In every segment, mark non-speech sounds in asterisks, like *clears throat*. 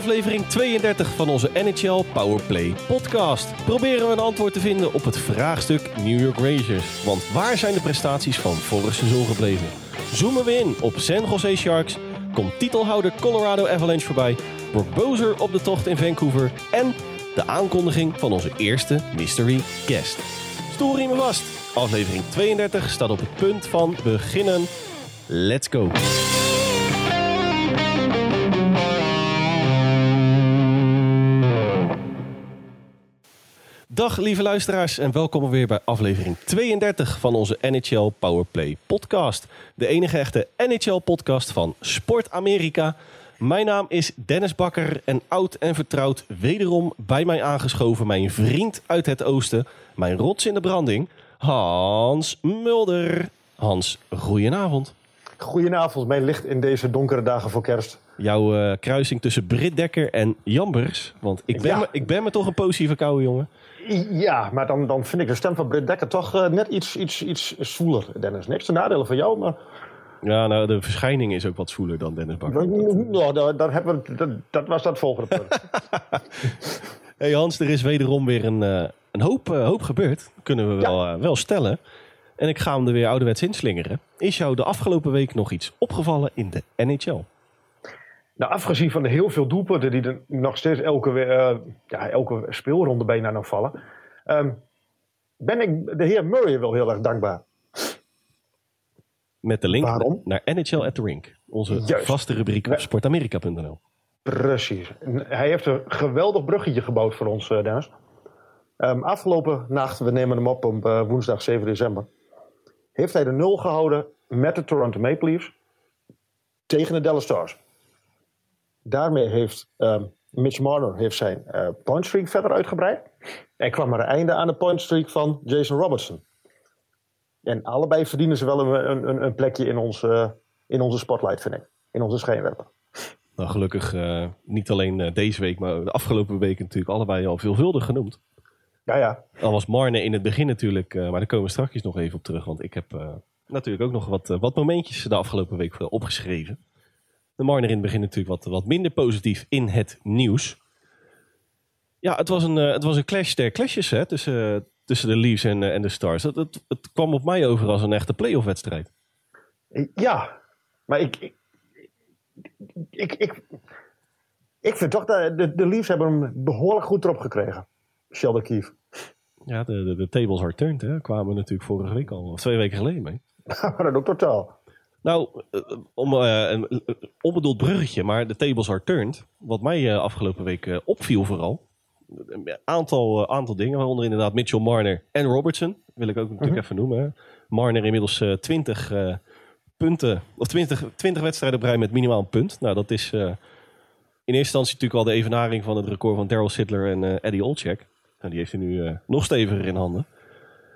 aflevering 32 van onze NHL Powerplay podcast. Proberen we een antwoord te vinden op het vraagstuk New York Rangers. Want waar zijn de prestaties van vorig seizoen gebleven? Zoomen we in op San Jose Sharks, komt titelhouder Colorado Avalanche voorbij, wordt Bozer op de tocht in Vancouver en de aankondiging van onze eerste mystery guest. Stoel me vast. Aflevering 32 staat op het punt van beginnen. Let's go. Dag lieve luisteraars en welkom weer bij aflevering 32 van onze NHL Powerplay podcast. De enige echte NHL podcast van Sport Amerika. Mijn naam is Dennis Bakker en oud en vertrouwd wederom bij mij aangeschoven mijn vriend uit het oosten, mijn rots in de branding, Hans Mulder. Hans, goedenavond. Goedenavond, mijn licht in deze donkere dagen voor kerst. Jouw uh, kruising tussen Britt Dekker en Jambers. Want ik ben, me, ik ben me toch een positieve koude jongen. Ja, maar dan, dan vind ik de stem van Britt Dekker toch uh, net iets, iets, iets zwoeler, Dennis. Niks te nadelen van jou, maar... Ja, nou, de verschijning is ook wat zwoeler dan Dennis Bakker. Nou, dat, dat, hebben we, dat, dat was dat volgende punt. *laughs* hey Hans, er is wederom weer een, uh, een hoop, hoop gebeurd. Kunnen we wel, wel stellen. En ik ga hem er weer ouderwets inslingeren. Is jou de afgelopen week nog iets opgevallen in de NHL? Nou, afgezien van de heel veel doelpunten die er nog steeds elke, uh, ja, elke speelronde bijna nog vallen, um, ben ik de heer Murray wel heel erg dankbaar. Met de link Waarom? naar NHL at the Rink, onze Juist. vaste rubriek op sportamerika.nl. Precies. Hij heeft een geweldig bruggetje gebouwd voor ons, uh, Dennis. Um, afgelopen nacht, we nemen hem op op uh, woensdag 7 december, heeft hij de nul gehouden met de Toronto Maple Leafs tegen de Dallas Stars. Daarmee heeft um, Mitch Marner heeft zijn uh, point streak verder uitgebreid. En kwam er een einde aan de point streak van Jason Robertson. En allebei verdienen ze wel een, een, een plekje in, uh, in onze spotlight, vind ik. In onze schijnwerper. Nou, gelukkig uh, niet alleen deze week, maar de afgelopen weken natuurlijk allebei al veelvuldig genoemd. Ja, ja. Al was Marne in het begin natuurlijk, maar daar komen we straks nog even op terug. Want ik heb natuurlijk ook nog wat, wat momentjes de afgelopen week opgeschreven. De Marner in het begin natuurlijk wat, wat minder positief in het nieuws. Ja, het was een, uh, het was een clash der clashes hè, tussen, tussen de Leafs en, uh, en de Stars. Het, het, het, kwam op mij over als een echte playoff wedstrijd. Ja, maar ik, ik, ik, ik, ik vind toch dat de, de Leafs hebben hem behoorlijk goed erop gekregen. Sheldon Keefe. Ja, de, de, de tables are turned. Hè. Kwamen we natuurlijk vorige week al, of twee weken geleden mee. *laughs* maar dat ook totaal. Nou, om, uh, een onbedoeld bruggetje, maar de tables are turned. Wat mij uh, afgelopen week opviel vooral. Een aantal, aantal dingen, waaronder inderdaad Mitchell Marner en Robertson. Wil ik ook natuurlijk -huh. even noemen. Marner inmiddels 20 punten, of 20, 20 wedstrijden op rij met minimaal een punt. Nou, dat is in eerste instantie natuurlijk al de evenaring van het record van Daryl Sittler en Eddie Olczyk. Nou, die heeft hij nu nog steviger in handen.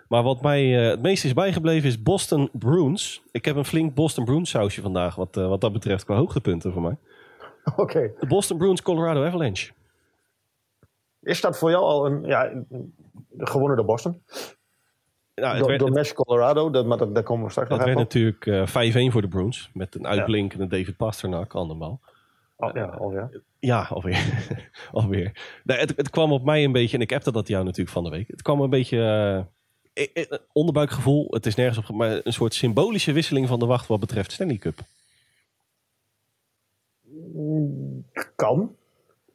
Maar wat mij uh, het meest is bijgebleven is Boston Bruins. Ik heb een flink Boston Bruins sausje vandaag, wat, uh, wat dat betreft, qua hoogtepunten voor mij. *laughs* Oké. Okay. De Boston Bruins Colorado Avalanche. Is dat voor jou al een, ja, gewonnen door Boston? Nou, door, werd, door Mesh Colorado, dat, maar dat, daar komen we straks nog even Het werd natuurlijk uh, 5-1 voor de Bruins. Met een uitblinkende ja. David Pasternak aan de bal. Oh, ja, alweer. Ja, alweer. *laughs* alweer. Nee, het, het, kwam op mij een beetje, en ik heb dat jou natuurlijk van de week. Het kwam een beetje onderbuikgevoel, het is nergens op, maar een soort symbolische wisseling van de wacht wat betreft Stanley Cup. Kan.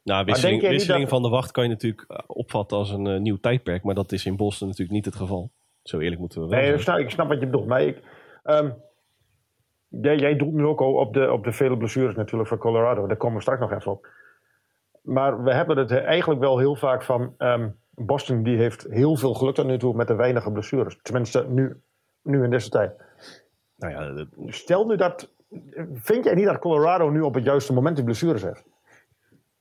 Nou, wisseling, wisseling van de wacht kan je natuurlijk eh, opvatten als een uh, nieuw tijdperk, maar dat is in Boston natuurlijk niet het geval. Zo eerlijk moeten we wel nee, zijn. ik snap wat je bedoelt, maar ik, um, jij, jij doet nu ook op de, op de vele blessures natuurlijk van Colorado, daar komen we straks nog even op. Maar we hebben het eigenlijk wel heel vaak van, um, Boston die heeft heel veel geluk tot nu toe met de weinige blessures. Tenminste, nu, nu in deze tijd. Nou ja, dat... Stel nu dat. Vind jij niet dat Colorado nu op het juiste moment die blessures heeft?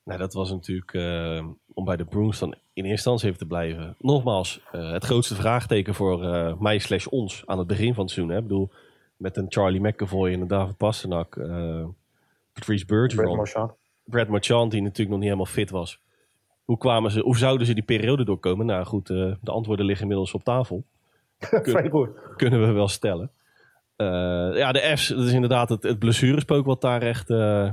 Nou, dat was natuurlijk uh, om bij de Bruins dan in eerste instantie even te blijven. Nogmaals, uh, het grootste vraagteken voor uh, mij slash ons aan het begin van het seizoen. Hè. Ik bedoel, met een Charlie McAvoy en een David Pasternak, Patrice Bergeron, Brad Marchand. Brad Marchand, die natuurlijk nog niet helemaal fit was. Hoe, kwamen ze, hoe zouden ze die periode doorkomen? Nou goed, uh, de antwoorden liggen inmiddels op tafel. *laughs* Kun, kunnen we wel stellen. Uh, ja, de F's, dat is inderdaad het, het blessurespook wat daar echt... Uh,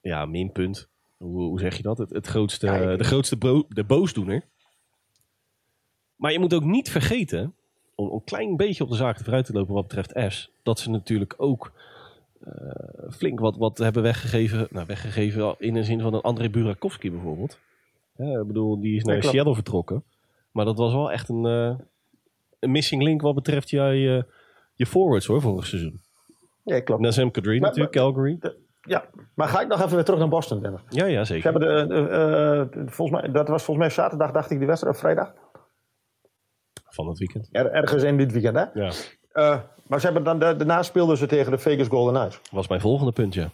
ja, minpunt. hoe, hoe zeg je dat? Het, het grootste, Ja, ik- de grootste bro- de boosdoener. Maar je moet ook niet vergeten, om een klein beetje op de zaak vooruit te lopen wat betreft F's, dat ze natuurlijk ook eh, flink wat, wat hebben weggegeven. Nou, weggegeven in de zin van een André Burakovsky bijvoorbeeld. Ja, ik bedoel, die is naar. Seattle vertrokken. Maar dat was wel echt een, eh, een missing link wat betreft jij, je, je forwards hoor, vorig seizoen. Ja, klopt. Nazem Kadri Maar- natuurlijk, Calgary. Ja, maar ga ik nog even weer terug naar Boston, Dennis. Ja, ja, Ze zeker. hebben de, de, eh, volgens mij, dat was volgens mij zaterdag, dacht ik, die wedstrijd, of vrijdag. Van het weekend. Er, ergens in dit weekend, hè? Ja, Eh, maar ze hebben dan, daarna speelden ze tegen de Vegas Golden Knights. was mijn volgende punt, ja.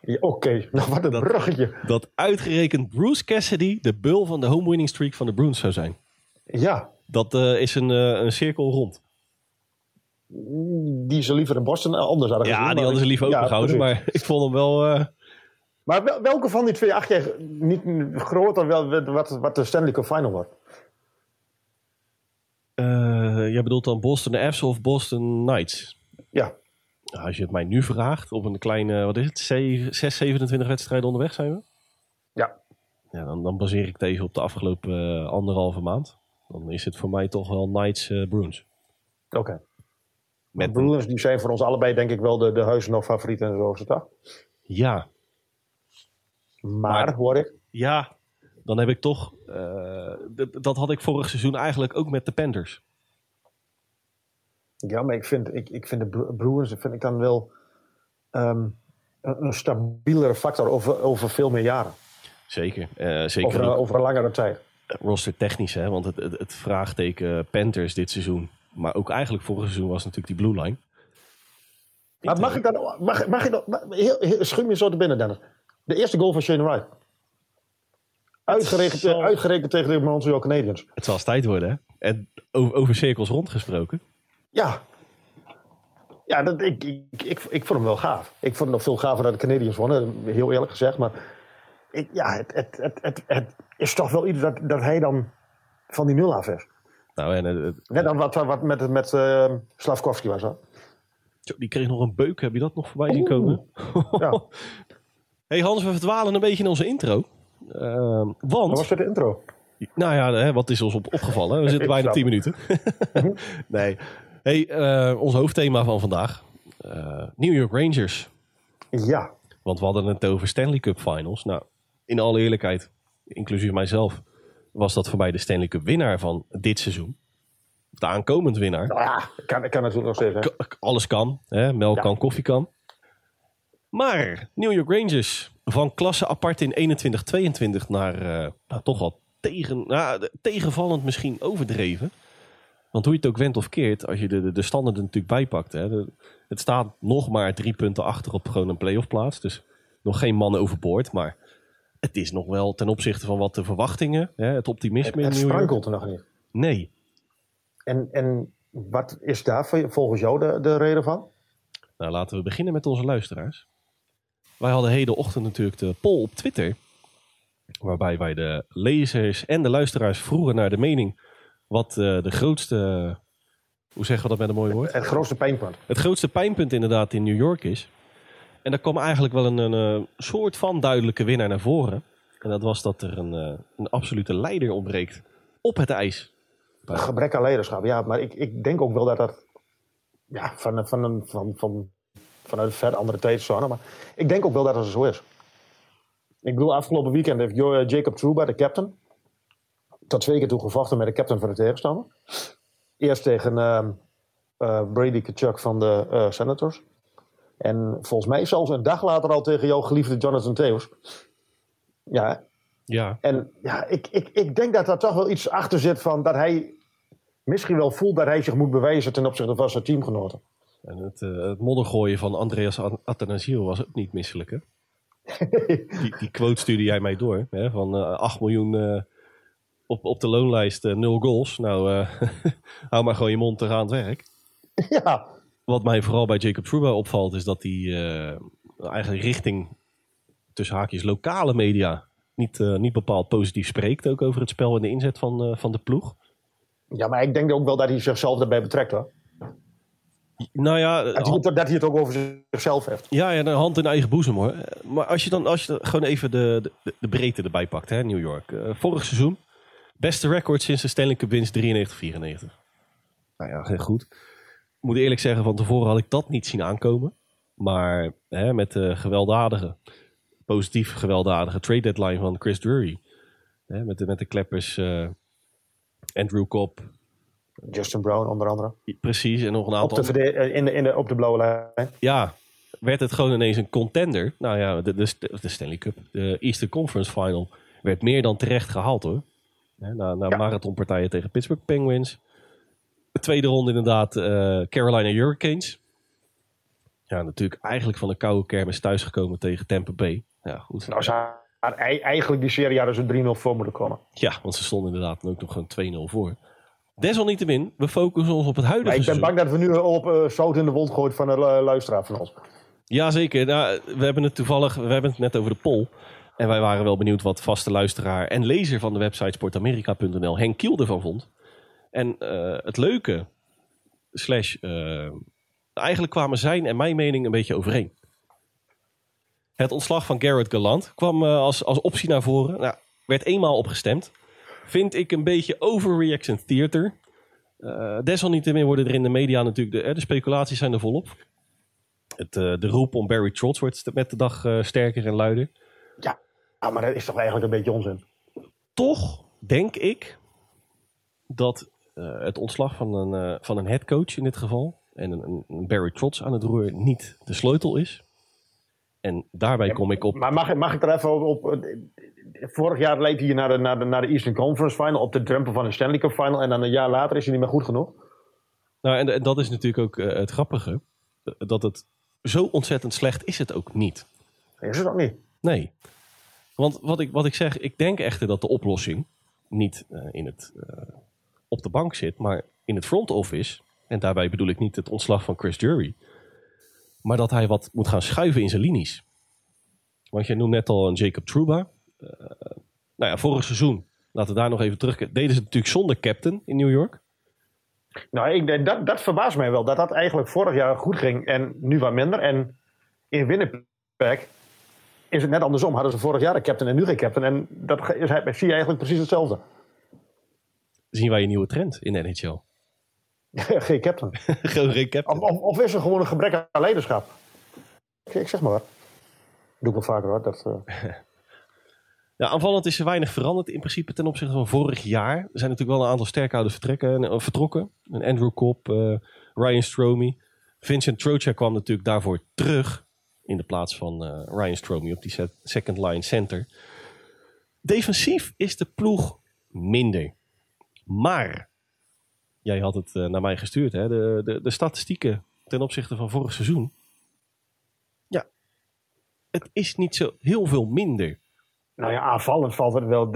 Ja, Oké, *laughs* nou wat een bruggetje. Dat uitgerekend Bruce Cassidy de bul van de home winning streak van de Bruins zou zijn. Ja, Dat eh, is een, eh, een cirkel rond. die ze liever in Boston eh, anders hadden Ja, gezien, die maar- hadden ze liever Ja, opengehouden. precies. maar *laughs* ik vond hem wel... Maar wel- welke van die twee acht jij niet groter wel wat, wat de Stanley Cup Final wordt? jij bedoelt dan Boston F's of Boston Knights? Ja, als je het mij nu vraagt, op een kleine, wat is het, 6, 27 wedstrijden onderweg zijn we? ja. Ja, dan, dan baseer ik deze op de afgelopen eh, anderhalve maand. Dan is het voor mij toch wel Knights eh Bruins. Oké. Met Met Bruins die zijn voor ons allebei denk ik wel de, de huizen favorieten en zo is het toch? Ja, Maar, Maar- hoor ik. ja, dan heb ik toch... eh, dat had ik vorig seizoen eigenlijk ook met de Panthers. Ja, maar ik vind, ik, ik vind de Bru- Bruins vind ik dan wel ehm, een, een stabielere factor over, over veel meer jaren. Zeker. eh, zeker Over, ook over een langere tijd. roster technisch, hè? want het, het, het vraagteken Panthers dit seizoen, maar ook eigenlijk vorig seizoen was natuurlijk die blue line. Maar mag ik dan, mag, mag ik dan, heel, me zo te binnen, Dennis. De eerste goal van Shane Wright. Uitgerekend, zal- uitgerekend tegen de Montreal Canadiens. Het zal eens tijd worden, hè? En over, over cirkels rondgesproken. Ja. Ja, dat, ik, ik, ik, ik vond hem wel gaaf. Ik vond het nog veel gaver dat de Canadiens wonnen, heel eerlijk gezegd. Maar ik, ja, het, het, het, het, het is toch wel iets dat, dat hij dan van die nul af is. Nou, en het- het- Net dan wat, wat met, met eh, Slavkovski was. Zo, die kreeg nog een beuk, heb je dat nog voorbij zien komen? Ja. *laughs* hey Hans, we verdwalen een beetje in onze intro. Ehm, Dat want, was de intro. nou ja, hè, wat is ons op, opgevallen? We zitten *laughs* bijna snap 10 minuten. *laughs* nee. Hey, eh, ons hoofdthema van vandaag. eh, New York Rangers. Ja. Want we hadden het over Stanley Cup Finals. Nou, in alle eerlijkheid, inclusief mijzelf, was dat voor mij de Stanley Cup winnaar van dit seizoen. De aankomend winnaar. Nou ja, kan, kan natuurlijk nog? K- alles kan. Hè? Melk Ja. kan, koffie kan. Maar New York Rangers van klasse apart in 21-22 naar eh, nou, toch wel tegen, nou, tegenvallend misschien overdreven. Want hoe je het ook went of keert, als je de, de, de standen er natuurlijk bijpakt. Hè, de- het staat nog maar drie punten achter op gewoon een playoff plaats. Dus nog geen mannen overboord. Maar het is nog wel ten opzichte van wat de verwachtingen, hè, het optimisme Het in New York. sprankelt er nog niet. Nee. En, en wat is daar volgens jou de, de reden van? Nou, laten we beginnen met onze luisteraars. Wij hadden hedenochtend natuurlijk de poll op Twitter. Waarbij wij de lezers en de luisteraars vroegen naar de mening. Wat eh, de grootste. Hoe zeggen we dat met een mooi woord? Het grootste pijnpunt. Het grootste pijnpunt inderdaad in New York is. En daar kwam eigenlijk wel een, een, eh, soort van duidelijke winnaar naar voren. En dat was dat er een, eh, een absolute leider ontbreekt op het ijs. Een gebrek aan leiderschap. Ja, maar ik, ik denk ook wel dat dat ja, van, van, een- van, van, vanuit een ver andere tijd zo. Maar ik denk ook wel dat het zo is. Ik bedoel, afgelopen weekend heeft Jacob Trouba, de captain, tot twee keer toe gevochten met de captain van de tegenstander. Eerst tegen ehm, eh, Brady Kachuk van de eh, Senators. En volgens mij zelfs een dag later al tegen jouw geliefde Jonathan Theus. Ja, Ja, en ja, ik, ik, ik denk dat daar toch wel iets achter zit van dat hij misschien wel voelt dat hij zich moet bewijzen ten opzichte van zijn teamgenoten. en het, eh, het moddergooien van Andreas An- Athanasiou was ook niet misselijk, hè? *laughs* Die, die quote stuurde jij mij door. Hè, van eh 8 miljoen op, op de loonlijst, eh, nul goals. Nou, eh, *laughs* hou maar gewoon je mond te gaan aan het werk. *laughs* ja, Wat mij vooral bij Jacob Trouba opvalt, is dat hij eh, eigenlijk richting, tussen haakjes, lokale media niet, niet bepaald positief spreekt. Ook over het spel en de inzet van, van de ploeg. ja, maar ik denk ook wel dat hij zichzelf daarbij betrekt hoor. Nou ja, Dat hij, het, dat hij het ook over zichzelf heeft. Ja, ja, hand in eigen boezem hoor. Maar als je dan als je gewoon even de, de, de breedte erbij pakt, hè, New York. Vorig seizoen, beste record sinds de Stanley Cup winst 93-94. Nou ja, heel goed. Ik moet eerlijk zeggen, van tevoren had ik dat niet zien aankomen. Maar hè, met de gewelddadige, positief gewelddadige trade deadline van Chris Drury. Hè, met, de, met de kleppers eh, Andrew Cobb. Justin Brown onder andere. Precies, en nog een Op aantal de, verde- eh, in de, in de, op de blauwe lijn. ja, werd het gewoon ineens een contender. Nou ja, de, de, de Stanley Cup, de Eastern Conference Final, werd meer dan terecht gehaald hoor. Hè, na na Ja. marathonpartijen tegen Pittsburgh Penguins. De tweede ronde inderdaad eh, Carolina Hurricanes. Ja, natuurlijk eigenlijk van de koude kermis thuisgekomen tegen Tampa Bay. Ja, goed. Nou, ze eigenlijk die serie hadden ze 3-0 voor moeten komen. Ja, want ze stonden inderdaad ook nog gewoon 2-0 voor. Desalniettemin, we focussen ons op het huidige Maar ik ben seizoen. bang dat we nu op eh, zout in de wond gooien van een lu- luisteraar van ons. Jazeker. Nou, we hebben het toevallig, we hebben het net over de poll. En wij waren wel benieuwd wat vaste luisteraar en lezer van de website sportamerika.nl Henk Kiel ervan vond. En eh, het leuke, slash, eh, eigenlijk kwamen zijn en mijn mening een beetje overeen. Het ontslag van Garrett Gallant kwam eh, als, als optie naar voren. Nou, werd eenmaal opgestemd. Vind ik een beetje overreaction theater. Desalniettemin worden er in de media natuurlijk, de, de speculaties zijn er volop. Het, de roep om Barry Trotz wordt met de dag sterker en luider. Ja, maar dat is toch eigenlijk een beetje onzin. Toch denk ik dat eh, het ontslag van een, eh, van een headcoach in dit geval... en een, een Barry Trotz aan het roer niet de sleutel is. En daarbij kom ik op... Maar mag, mag ik er even op... op vorig jaar leed hij naar de, naar, de, naar de Eastern Conference Final op de drempel van de Stanley Cup Final. En dan een jaar later is hij niet meer goed genoeg. Nou, en, en dat is natuurlijk ook eh, het grappige. Dat het zo ontzettend slecht is het ook niet. Is het ook niet. Nee. Want wat ik, wat ik zeg, ik denk echter dat de oplossing niet eh, in het, eh, op de bank zit, maar in het front office. En daarbij bedoel ik niet het ontslag van Chris Jury. Maar dat hij wat moet gaan schuiven in zijn linies. Want jij noemt net al een Jacob Trouba. Eh, nou ja, vorig seizoen, laten we daar nog even terug. Deden ze natuurlijk zonder captain in New York. Nou, ik, dat, dat verbaast mij wel. Dat dat eigenlijk vorig jaar goed ging en nu wat minder. En in Winnipeg is het net andersom. Hadden ze vorig jaar een captain en nu geen captain. En dat is, zie je eigenlijk precies hetzelfde. Zien wij een nieuwe trend in de NHL. *laughs* geen captain. *laughs* Geen captain. Of, of, is er gewoon een gebrek aan leiderschap? Ik, ik zeg maar wat. Doe ik wel vaker hoor. Dat, eh, *laughs* Ja, aanvallend is er weinig veranderd in principe ten opzichte van vorig jaar. Er zijn natuurlijk wel een aantal sterkhouders vertrekken, eh, vertrokken. Een Andrew Cobb, eh, Ryan Stromey. Vincent Trocheck kwam natuurlijk daarvoor terug in de plaats van eh, Ryan Stromey op die second line center. Defensief is de ploeg minder. Maar, jij had het eh, naar mij gestuurd, hè? De, de, de statistieken ten opzichte van vorig seizoen. Ja, het is niet zo heel veel minder. nou ja, aanvallend valt het wel.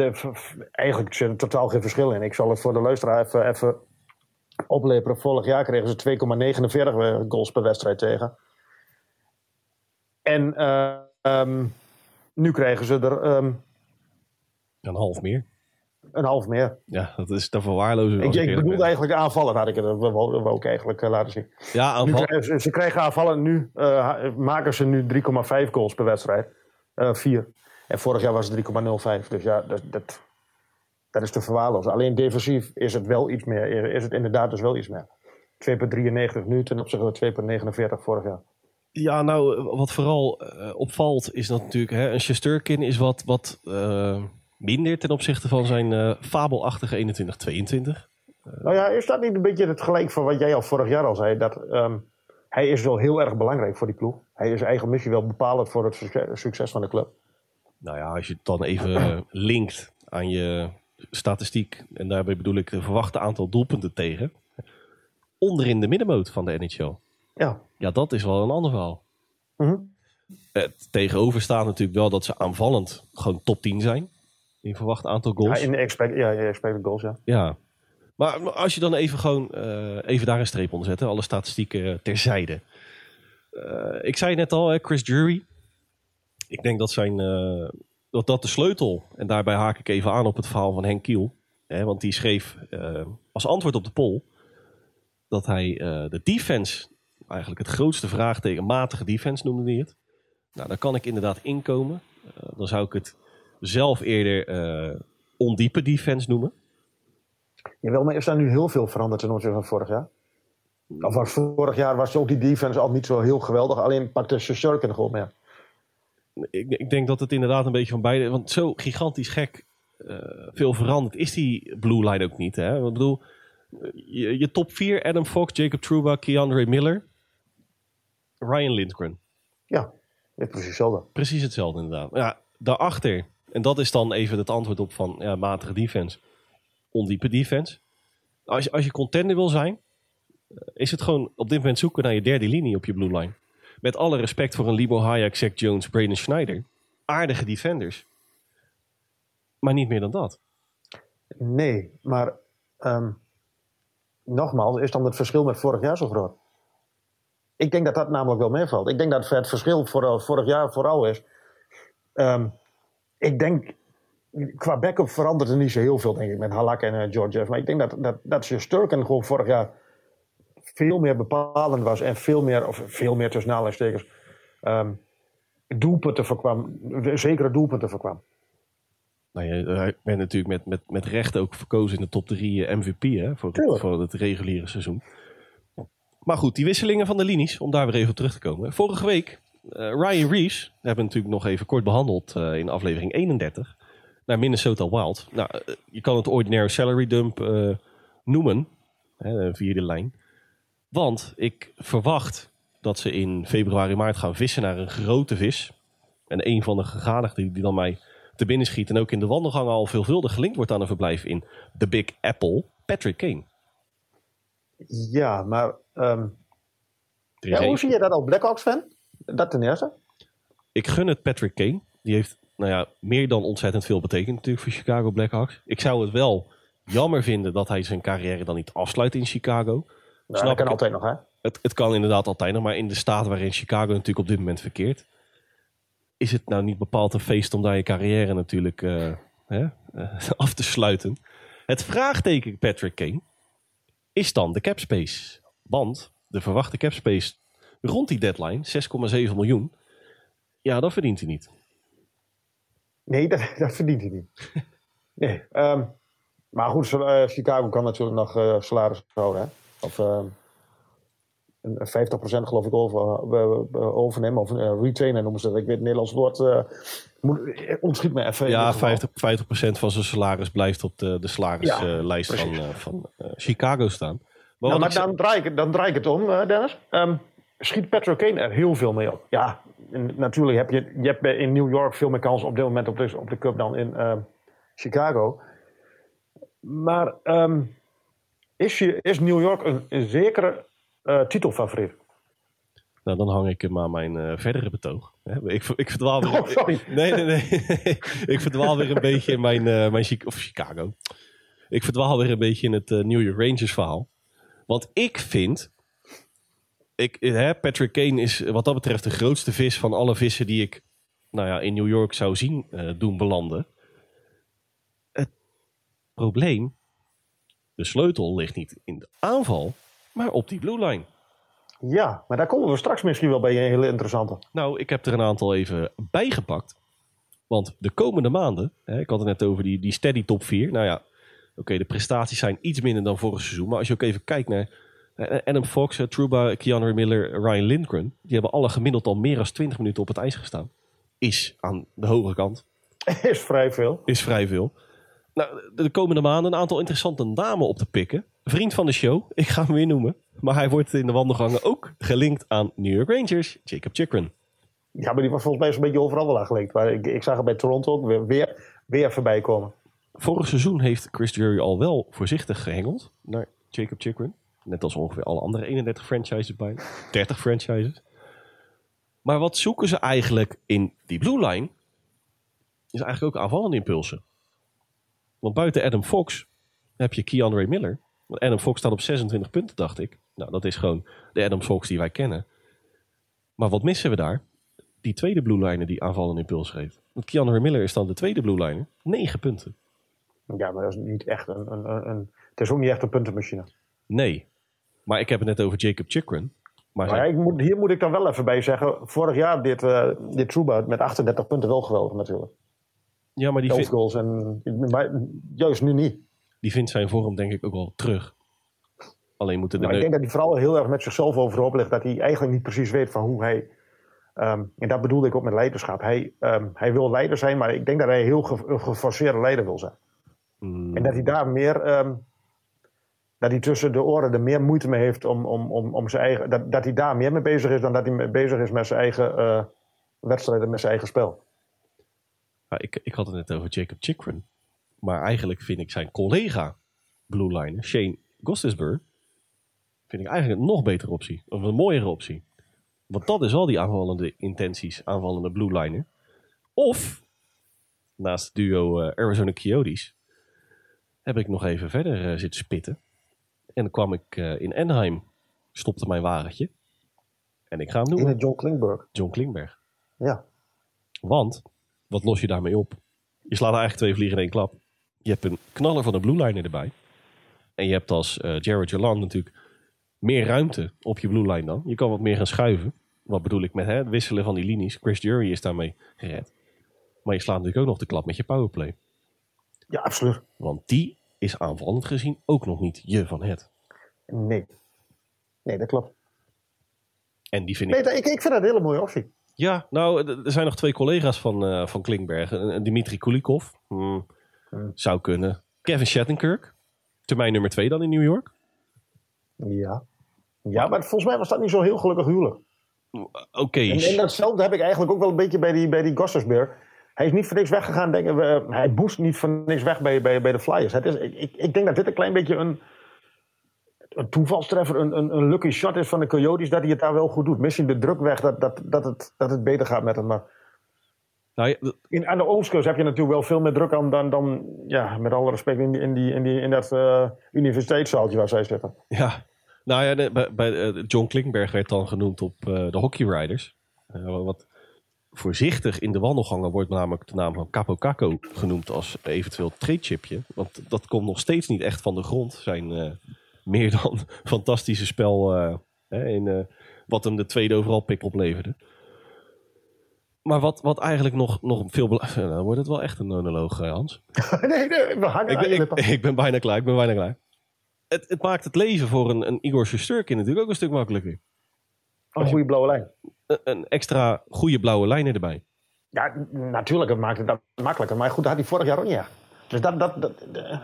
Eigenlijk zit er totaal geen verschil in. Ik zal het voor de luisteraar even, even opleperen. Vorig jaar kregen ze 2,49 goals per wedstrijd tegen. En eh, ehm, nu krijgen ze er ehm, Een half meer. een half meer. Ja, dat is te verwaarlozen. Ik, ik bedoelde eigenlijk aanvallen, had ik het wel ook eigenlijk eh, laten zien. Ja, Nu aanval. krijgen ze, ze krijgen aanvallen nu, eh, maken ze nu 3,5 goals per wedstrijd. Eh 4. En vorig jaar was het 3,05. Dus ja, dat, dat, dat is te verwaarlozen. Alleen defensief is het wel iets meer. Is het inderdaad dus wel iets meer. 2,93 nu ten opzichte van 2,49 vorig jaar. Ja, nou, wat vooral eh, opvalt is dat natuurlijk... Hè, een Shesterkin is wat, wat eh, minder ten opzichte van zijn eh, fabelachtige 21-22. Nou ja, is dat niet een beetje het gelijk van wat jij al vorig jaar al zei? Dat ehm, hij is wel heel erg belangrijk voor die ploeg. Hij is eigen missie wel bepalend voor het succes, succes van de club. Nou ja, als je het dan even linkt aan je statistiek... en daarbij bedoel ik de verwachte aantal doelpunten tegen... onderin de middenmoot van de NHL. Ja. Ja, dat is wel een ander verhaal. Mhm. Het tegenover staat natuurlijk wel dat ze aanvallend gewoon top 10 zijn. In verwacht aantal Ja, goals. in de expect, ja, ja, expected goals, ja. Ja. Maar als je dan even gewoon eh, even daar een streep onder zet, hè, alle statistieken eh, terzijde. Eh, ik zei net al, hè, Chris Jury. Ik denk dat, zijn, eh, dat dat de sleutel, en daarbij haak ik even aan op het verhaal van Henk Kiel. Hè, want die schreef eh, als antwoord op de poll dat hij eh, de defense eigenlijk het grootste vraagteken. Matige defense noemde hij het. Nou, daar kan ik inderdaad inkomen. Uh, dan zou ik het zelf eerder uh, ondiepe defense noemen. Jawel, maar is daar nu heel veel veranderd ten opzichte van vorig jaar? Of was vorig jaar was ook die defense al niet zo heel geweldig. Alleen pakte Shurkin gewoon meer. Ik, ik, denk dat het inderdaad een beetje van beide... Want zo gigantisch gek uh, veel veranderd is die blue line ook niet. Hè? Ik bedoel, je, je top 4, Adam Fox, Jacob Trouba, Keandre Miller, Ryan Lindgren. Ja, precies hetzelfde. Precies hetzelfde inderdaad. Ja, daarachter, en dat is dan even het antwoord op van ja, matige defense, ondiepe defense. Als je, als je contender wil zijn, is het gewoon op dit moment zoeken naar je derde linie op je blue line. Met alle respect voor een Libo Hayek, Zach Jones, Braden Schneider. Aardige defenders. Maar niet meer dan dat. Nee, maar um, nogmaals, is dan het verschil met vorig jaar zo groot? Ik denk dat dat namelijk wel meevalt. Ik denk dat het verschil voor, vorig jaar vooral is. Um, ik denk, qua backup verandert er niet zo heel veel, denk ik, met Halak en uh, George Maar ik denk dat, dat, dat Sturken gewoon vorig jaar veel meer bepalend was en veel meer, of veel meer tussen aanleidingstekens, um, doelpunten voorkwam, zekere doelpunten voorkwam. Nou, je bent natuurlijk met, met, met recht ook verkozen in de top 3 eh, MVP hè, voor, het, voor het reguliere seizoen. Maar goed, die wisselingen van de linies, om daar weer even op terug te komen. Vorige week, uh, Ryan Reeves, we hebben natuurlijk nog even kort behandeld uh, in aflevering 31, naar Minnesota Wild. Nou, uh, je kan het ordinaire salary dump noemen, hè, via de lijn. Want ik verwacht dat ze in februari, maart gaan vissen naar een grote vis. En een van de gegadigden die dan mij te binnen schiet en ook in de wandelgangen al veelvuldig gelinkt wordt aan een verblijf in The Big Apple, Patrick Kane. Ja, maar um, ja, hoe zie je dat als Blackhawks fan? Dat ten eerste. Ik gun het Patrick Kane. Die heeft nou ja, meer dan ontzettend veel betekend natuurlijk voor Chicago Blackhawks. Ik zou het wel jammer vinden dat hij zijn carrière dan niet afsluit in Chicago. Nou, Snap dat kan altijd nog, hè? Het, het kan inderdaad altijd nog, maar in de staat waarin Chicago natuurlijk op dit moment verkeert, is het nou niet bepaald een feest om daar je carrière natuurlijk uh, hè, uh, *laughs* af te sluiten. Het vraagteken Patrick Kane is dan de capspace. Want de verwachte capspace rond die deadline, 6,7 miljoen, ja, dat verdient hij niet. Nee, dat, *laughs* dat verdient hij niet. nee, um, maar goed, uh, Chicago kan natuurlijk nog uh, salaris houden. Hè? Of, uh, 50% geloof ik over, overnemen. Of retainer noemen ze dat. Ik weet het Nederlands woord. Ontschiet me even. Ja, 50%, 50 van zijn salaris blijft op de, de salarislijst ja, van, van Chicago staan. Maar, nou, maar dan, draai ik, dan draai ik het om, Dennis. Um, schiet Patrick Kane er heel veel mee op. Ja, natuurlijk heb je, je hebt in New York veel meer kans op dit moment op de, op de Cup dan in Chicago. Maar um, is, je, is New York een, een zekere uh, titelfavoriet? Nou, dan hang ik hem aan mijn uh, verdere betoog. Ik, ik verdwaal *laughs* weer. Oh, sorry. Nee, nee, nee. *laughs* ik verdwaal weer een beetje in mijn, mijn of Chicago. Ik verdwaal weer een beetje in het New York Rangers verhaal. Want ik vind. Ik, hè, Patrick Kane is wat dat betreft de grootste vis van alle vissen die ik nou ja, in New York zou zien doen belanden. Het probleem, de sleutel ligt niet in de aanval, maar op die blue line. Ja, maar daar komen we straks misschien wel bij een hele interessante. Nou, ik heb er een aantal even bijgepakt. Want de komende maanden, hè, ik had het net over die, die steady top 4. Nou ja, oké, de prestaties zijn iets minder dan vorig seizoen. Maar als je ook even kijkt naar eh, Adam Fox, uh, Truba, Keanu Miller, Ryan Lindgren. Die hebben alle gemiddeld al meer dan 20 minuten op het ijs gestaan. Is aan de hoge kant. *laughs* Is vrij veel. Is vrij veel. Nou, de komende maanden een aantal interessante namen op te pikken. Vriend van de show, *laughs* ik ga hem weer noemen. Maar hij wordt in de wandelgangen ook gelinkt aan New York Rangers, Jacob Chikrin. Ja, maar die was volgens mij zo'n beetje overal wel aangelinkt. Maar ik, ik zag hem bij Toronto ook weer, weer, weer voorbij komen. Vorig seizoen heeft Chris Drury al wel voorzichtig gehengeld naar Jacob Chikrin. Net als ongeveer alle andere 31 franchises bij. 30 franchises. Maar wat zoeken ze eigenlijk in die blue line? Is eigenlijk ook aanvallende impulsen. Want buiten Adam Fox heb je Keandre Miller. Want Adam Fox staat op 26 punten, dacht ik. Nou, dat is gewoon de Adam Fox die wij kennen. Maar wat missen we daar? Die tweede blue liner die aanval en impuls geeft. Want Keandre Miller is dan de tweede blue liner. 9 punten. Ja, maar dat is niet echt een, een, een, Het is ook niet echt een puntenmachine. Nee. Maar ik heb het net over Jacob Chikrin. Maar ja, ik moet, hier moet ik dan wel even bij zeggen. Vorig jaar dit, eh dit Trouba met 38 punten wel geweldig natuurlijk. ja, maar die, 11 vindt- goals en maar juist nu niet. die vindt zijn vorm denk ik ook wel terug. Alleen moeten de Maar ik denk dat hij vooral heel erg met zichzelf overhoop ligt. Dat hij eigenlijk niet precies weet van hoe hij... ehm, en dat bedoelde ik ook met leiderschap. Hij, ehm, hij wil leider zijn, maar ik denk dat hij heel ge- geforceerde leider wil zijn. Mm, En dat hij daar meer... ehm, dat hij tussen de oren er meer moeite mee heeft om, om, om, om zijn eigen... Dat, dat hij daar meer mee bezig is dan dat hij mee bezig is met zijn eigen eh, wedstrijden, met zijn eigen spel. ja, ik, ik had het net over Jacob Chikrin. Maar eigenlijk vind ik zijn collega Blue Liner, Shane Gostisbehere, vind ik eigenlijk een nog betere optie. Of een mooiere optie. Want dat is wel die aanvallende intenties, aanvallende Blue Liner. Of, naast het duo eh, Arizona Coyotes, heb ik nog even verder eh, zitten spitten. En dan kwam ik eh, in Anaheim, stopte mijn wagentje. En ik ga hem In noemen, het John Klingberg. John Klingberg. Ja. Want, wat los je daarmee op? Je slaat eigenlijk twee vliegen in één klap. Je hebt een knaller van de blue liner erbij. En je hebt als eh Jared Jalan natuurlijk meer ruimte op je blue line dan. Je kan wat meer gaan schuiven. Wat bedoel ik met hè, het wisselen van die linies. Chris Jury is daarmee gered. Maar je slaat natuurlijk ook nog de klap met je powerplay. Ja, absoluut. Want die is aanvallend gezien ook nog niet je van het. Nee. Nee, dat klopt. En die vind ik... Nee, dat- ik, ik vind dat een hele mooie optie. Ja, nou, er zijn nog twee collega's van, eh, van Klinkberg. Een- een Dimitri Kulikov. Hmm, Hmm. Zou kunnen. Kevin Shattenkirk. Termijn nummer twee dan in New York. Ja. Ja, maar volgens mij was dat niet zo heel gelukkig huwelijk. Oké. En, en datzelfde heb ik eigenlijk ook wel een beetje bij die, bij die. Hij is niet voor niks weggegaan. Denken we, hij boost niet voor niks weg bij, bij, bij de Flyers. Het is, ik, ik- ik denk dat dit een klein beetje een, een toevalstreffer, een, een, een lucky shot is van de Coyotes. Dat hij het daar wel goed doet. Misschien de druk weg dat, dat, dat, het, dat het beter gaat met hem. Maar Nou, ja, in, aan de Oostkust heb je natuurlijk wel veel meer druk aan dan, dan ja, met alle respect, in, die, in, die, in, die, in dat eh, universiteitszaaltje waar zij zitten. ja. Nou ja, bij, bij, eh, John Klinkberg werd dan genoemd op eh, de Hockey Riders. Eh, wat voorzichtig in de wandelgangen wordt namelijk de naam van Capo Caco genoemd als eventueel trade-chipje. Want dat komt nog steeds niet echt van de grond. Zijn eh, meer dan *laughs* fantastische spel eh, hè, in, eh, wat hem de tweede overal pick opleverde. Maar wat, wat eigenlijk nog, nog veel belangrijker... *laughs* Dan wordt het wel echt een monoloog, Hans. *laughs* nee, nee, we hangen Ik ben, ik ben bijna klaar, ik ben bijna klaar. Het, het maakt het leven voor een, een Igor Shesterkin natuurlijk ook een stuk makkelijker. Een goede blauwe lijn. Een, extra goede blauwe lijn erbij. Ja, natuurlijk, het maakt het dat makkelijker. Maar goed, dat had hij vorig jaar ook niet. Dus dat, dat, dat, eh,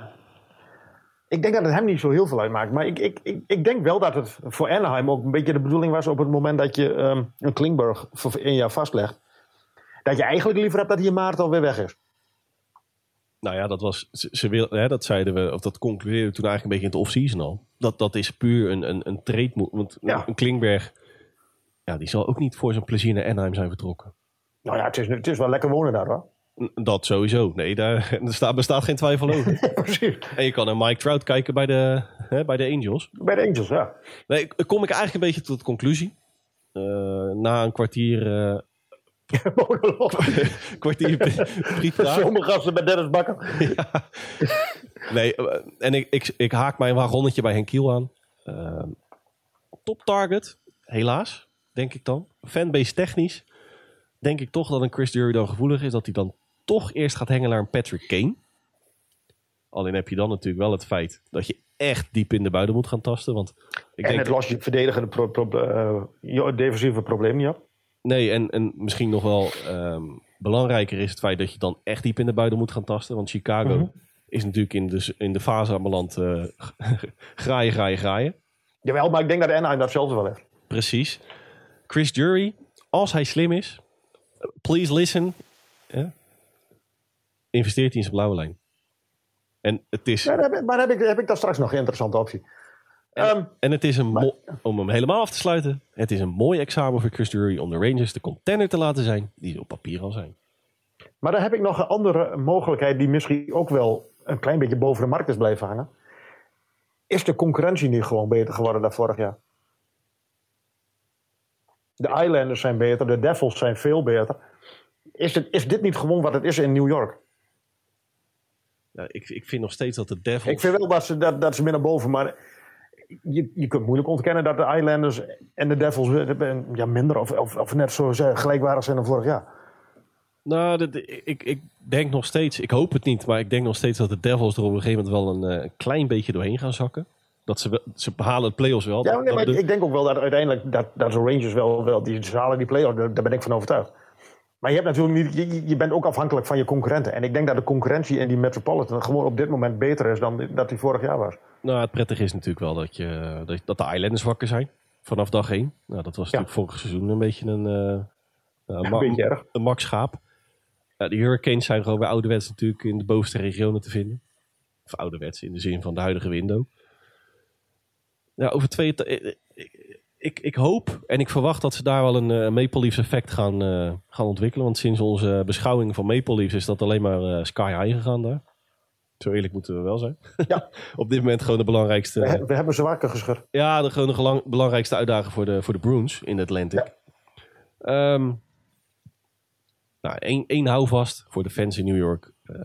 ik denk dat het hem niet zo heel veel uitmaakt. Maar ik, ik, ik, ik denk wel dat het voor Anaheim ook een beetje de bedoeling was... op het moment dat je ehm, een Klingberg voor één jaar vastlegt... dat je eigenlijk liever hebt dat hij in maart alweer weg is. Nou ja, dat was, ze, ze wil, hè, dat zeiden we, of dat concludeerden we toen eigenlijk een beetje in het off-season al. Dat, dat is puur een, een, een trade. Want Ja. een Klingberg, ja, die zal ook niet voor zijn plezier naar Anaheim zijn vertrokken. Nou ja, het is, het is wel lekker wonen daar hoor. Dat sowieso. Nee, daar *laughs* staat, bestaat geen twijfel over. *laughs* Precies. en je kan naar Mike Trout kijken bij de, hè, bij de Angels. Bij de Angels, ja. Nee, kom ik eigenlijk een beetje tot de conclusie. Eh, na een kwartier, eh *laughs* kwartier frietpraat. Zomergasten met Dennis Bakker. Nee, eh, en ik, ik, ik haak mijn wagonnetje bij Henk Kiel aan. Top target, helaas, denk ik dan. Fanbase technisch, denk ik toch dat een Chris Drury dan gevoelig is. Dat hij dan toch eerst gaat hangen naar een Patrick Kane. Alleen heb je dan natuurlijk wel het feit dat je echt diep in de buiten moet gaan tasten. Want ik En denk, het lost je verdedigende pro, pro- eh, defensieve probleem niet op. nee, en, en misschien nog wel ehm, belangrijker is het feit dat je dan echt diep in de buiten moet gaan tasten. Want Chicago Mhm. is natuurlijk in de, in de fase aanbeland uh, *laughs* graaien, graaien, graaien. Jawel, maar ik denk dat Anaheim datzelfde wel heeft. Precies. Chris Jury, als hij slim is, please listen. Ja, investeert hij in zijn blauwe lijn. En het is, Ja, dan heb maar dan heb ik, heb ik daar straks nog een interessante optie. Ehm, en het is een om hem helemaal af te sluiten. Het is een mooi examen voor Chris Jury om de Rangers de contender te laten zijn die ze op papier al zijn. maar dan heb ik nog een andere mogelijkheid die misschien ook wel een klein beetje boven de markt is blijven hangen. Is de concurrentie niet gewoon beter geworden dan vorig jaar? De Islanders zijn beter, de Devils zijn veel beter. Is, het, is dit niet gewoon wat het is in New York? Ik, ik vind nog steeds dat de Devils... Ik vind wel dat ze, dat, dat ze meer naar boven, maar je, je kunt moeilijk ontkennen dat de Islanders en de Devils eh, ja, minder of, of, of net zo zeggen, gelijkwaardig zijn dan vorig jaar. Nou, dat- ik, ik denk nog steeds, ik hoop het niet, maar ik denk nog steeds dat de Devils er op een gegeven moment wel een eh, klein beetje doorheen gaan zakken. Dat ze, wel- ze behalen het play-offs wel. Ja, nee, maar ik, denk ook wel dat uiteindelijk dat, dat de Rangers wel, wel die halen die play-off, daar, daar ben ik van overtuigd. Maar je, hebt natuurlijk niet, je- je, bent ook afhankelijk van je concurrenten. En ik denk dat de concurrentie in die Metropolitan gewoon op dit moment beter is dan dat die vorig jaar was. Nou, het prettige is natuurlijk wel dat, je, dat, dat de Islanders wakker zijn. Vanaf dag één. Nou, dat was Ja. natuurlijk vorig seizoen een beetje een, nou, Een ma- beetje erg. een max schaap. Ja, de Hurricanes zijn gewoon bij ouderwets natuurlijk in de bovenste regionen te vinden. Of ouderwets in de zin van de huidige window. Ja, over twee... ta- ik, ik, ik, hoop en ik verwacht dat ze daar wel een eh, Maple Leafs effect gaan, eh, gaan ontwikkelen. Want sinds onze beschouwing van Maple Leafs is dat alleen maar eh, sky high gegaan daar. Zo eerlijk moeten we wel zijn. Ja. *laughs* Op dit moment gewoon de belangrijkste... We, he- we hebben ze wakker geschud. Ja, de, gewoon de gelang- belangrijkste uitdaging voor de, voor de Bruins in de Atlantic. Ehm, nou, één, één houvast voor de fans in New York. Eh,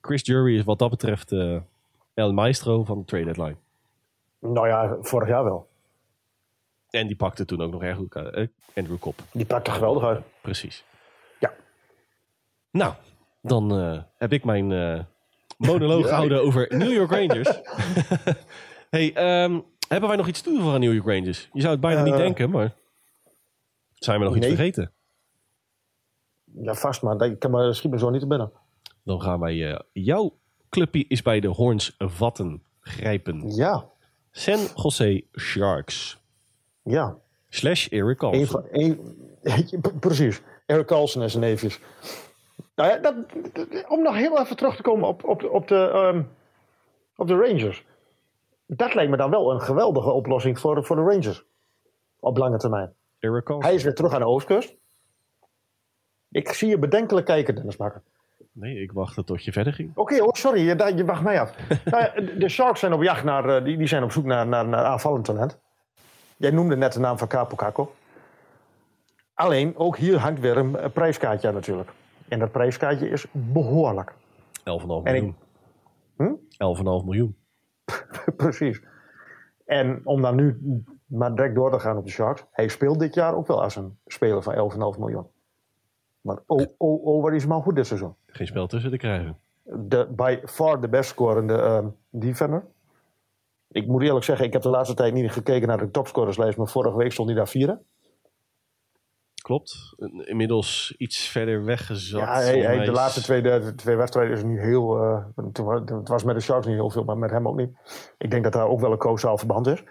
Chris Jury is wat dat betreft eh, El Maestro van de trade deadline. Nou ja, vorig jaar wel. En die pakte toen ook nog erg goed. eh, Andrew Kopp, Die pakt er geweldig uit. precies. Ja. Nou, dan eh, heb ik mijn eh, monoloog *laughs* Ja. gehouden over New York Rangers. *laughs* hey, ehm, hebben wij nog iets toe aan New York Rangers? Je zou het bijna niet denken, maar zijn we nog iets vergeten? Ja, vast, maar dat- ik kan me, schiet me zo niet te binnen. Dan gaan wij eh, jouw clubje is bij de Horns vatten grijpen. Ja, San Jose Sharks. ja. Slash Eric Eén Carlson. van, één, *laughs* precies. Eric Carlson en zijn neefjes. Nou ja, dat, om nog heel even terug te komen op, op, op, de, ehm, op de Rangers. Dat lijkt me dan wel een geweldige oplossing voor, de- voor de Rangers. Op lange termijn. Eric Carlson. Hij is weer terug aan de oostkust. Ik zie je bedenkelijk kijken, Dennis Bakker. Nee, ik wachtte tot je verder ging. Oké, oh, sorry, je, je wacht mij af. *laughs* nou de Sharks zijn op jacht naar, eh, die, die zijn op zoek naar, naar, naar aanvallend talent. Jij noemde net de naam van Capo Caco. Alleen, ook hier hangt weer een prijskaartje aan natuurlijk. En dat prijskaartje is behoorlijk. 11,5 En ik- miljoen. Hm? 11,5 miljoen. *laughs* Precies. En om dan nu maar direct door te gaan op de Sharks. Hij speelt dit jaar ook wel als een speler van 11,5 miljoen. Maar oh, oh, oh, wat is al goed dit seizoen. Geen spel tussen te krijgen. de by far de best scorende ehm, defender. Ik moet eerlijk zeggen, ik heb de laatste tijd niet gekeken naar de topscorerslijst, maar vorige week stond hij daar vierde. Klopt. Inmiddels iets verder weggezet. Ja, mij de is- laatste twee, de, twee wedstrijden is niet heel. het wa- het was met de Sharks niet heel veel, maar met hem ook niet. Ik denk dat daar ook wel een causaal verband is.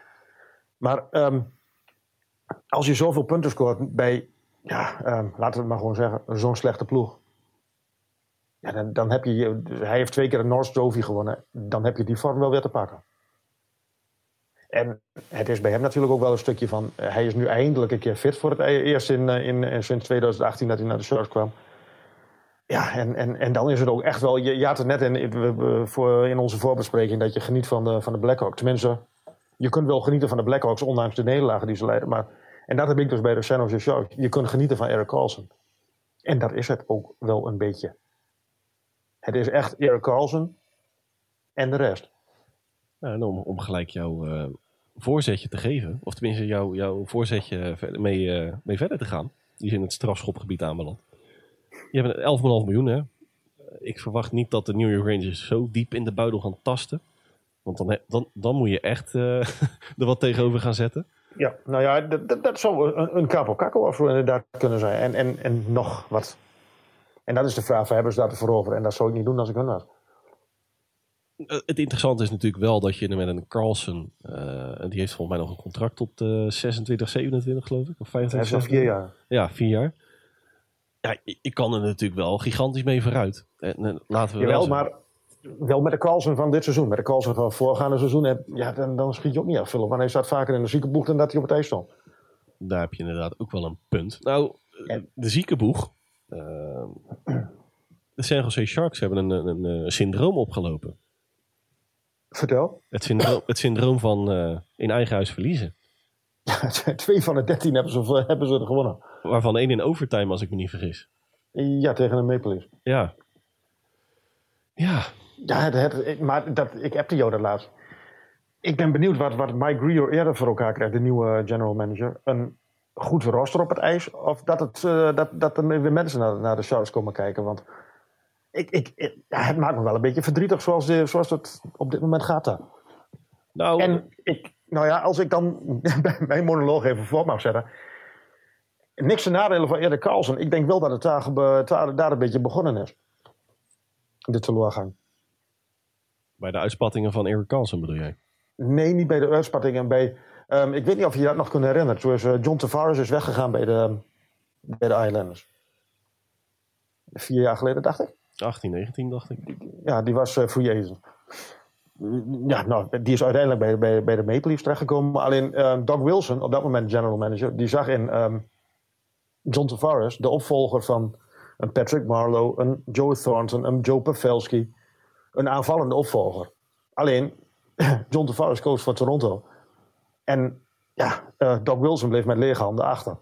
Maar ehm, als je zoveel punten scoort bij, ja, ehm, laten we het maar gewoon zeggen, zo'n slechte ploeg. Ja, dan, dan heb je, hij heeft twee keer de North Trophy gewonnen. Dan heb je die vorm wel weer te pakken. En het is bij hem natuurlijk ook wel een stukje van... eh, hij is nu eindelijk een keer fit voor het e- eerst in, eh, in, in, sinds 2018 dat hij naar de Sharks kwam. Ja, en, en, en dan is het ook echt wel... Je, je had het net in, in onze voorbespreking dat je geniet van de, van de Blackhawks. Tenminste, je kunt wel genieten van de Blackhawks ondanks de nederlagen die ze leiden. Maar, en dat heb ik dus bij de San Jose Sharks. Je kunt genieten van Eric Carlson. En dat is het ook wel een beetje. Het is echt Eric Carlson en de rest. Nou, en om, om gelijk jouw eh, voorzetje te geven. Of tenminste jouw, jouw voorzetje mee, eh, mee verder te gaan. Die is in het strafschopgebied aanbeland. Je hebt een 11,5 miljoen hè. Ik verwacht niet dat de New York Rangers zo diep in de buidel gaan tasten. Want dan, dan, dan moet je echt eh, *laughs* er wat tegenover gaan zetten. Ja, nou ja, dat, dat, dat zou een, een offer inderdaad kunnen zijn. En, en, en nog wat. En dat is de vraag, hebben ze dat ervoor over? En dat zou ik niet doen als ik hun was. Eh, Het interessante is natuurlijk wel dat je met een Carlson, eh, die heeft volgens mij nog een contract tot eh 26, 27 geloof ik, of Hij 25. heeft nog vier jaar. Ja, vier jaar. Ja, je kan er natuurlijk wel gigantisch mee vooruit. En, en laten we wel Jawel, zeggen- maar wel met de Carlsen van dit seizoen. Met de Carlsen van voorgaande seizoen, heb- ja, dan, dan schiet je ook niet af. Want hij staat vaker in de ziekenboeg dan dat hij op het ijs stond. Daar heb je inderdaad ook wel een punt. Nou, de ziekenboeg. Eh, de San Jose Sharks hebben een, een, een, eh, syndroom opgelopen. Vertel. Het syndroom, het syndroom van eh, in eigen huis verliezen. *laughs* Twee van de dertien hebben ze, hebben ze er gewonnen. Waarvan één in overtime, als ik me niet vergis. Ja, tegen een Maple Leafs. Ja. Ja, Ja, het, het- maar dat, ik appte jou dat laatst. ik ben benieuwd wat, wat Mike Greer eerder voor elkaar krijgt, de nieuwe general manager. Een goed roster op het ijs. Of dat, het, uh, dat, dat er weer mensen naar, naar de Sharks komen kijken. Want ik, ik, ja, het maakt me wel een beetje verdrietig zoals, de, zoals het op dit moment gaat daar. Nou, en ik, nou ja, als ik dan *laughs* mijn monoloog even voor mag zetten. Niks te nadelen van Erik Carlsen. Ik denk wel dat het daar, daar een beetje begonnen is. De teleurgang. Bij de uitspattingen van Erik Carlsen bedoel jij? Nee, niet bij de uitspattingen. Bij, um, ik weet niet of je dat nog kunt herinneren. Toen is uh, John Tavares is weggegaan bij de, bij de Islanders. Vier jaar geleden, dacht ik. 18, 19, dacht ik. Ja, die was uh, free agent. Ja, nou, die is uiteindelijk bij, bij, bij de Maple Leafs terechtgekomen. Alleen um, Doug Wilson, op dat moment general manager, die zag in um, John Tavares de opvolger van een Patrick Marlowe, een Joe Thornton, een Joe Pavelski. Een aanvallende opvolger. Alleen, *clears throat* John Tavares koos voor Toronto. En ja, uh, Doug Wilson bleef met lege handen achter.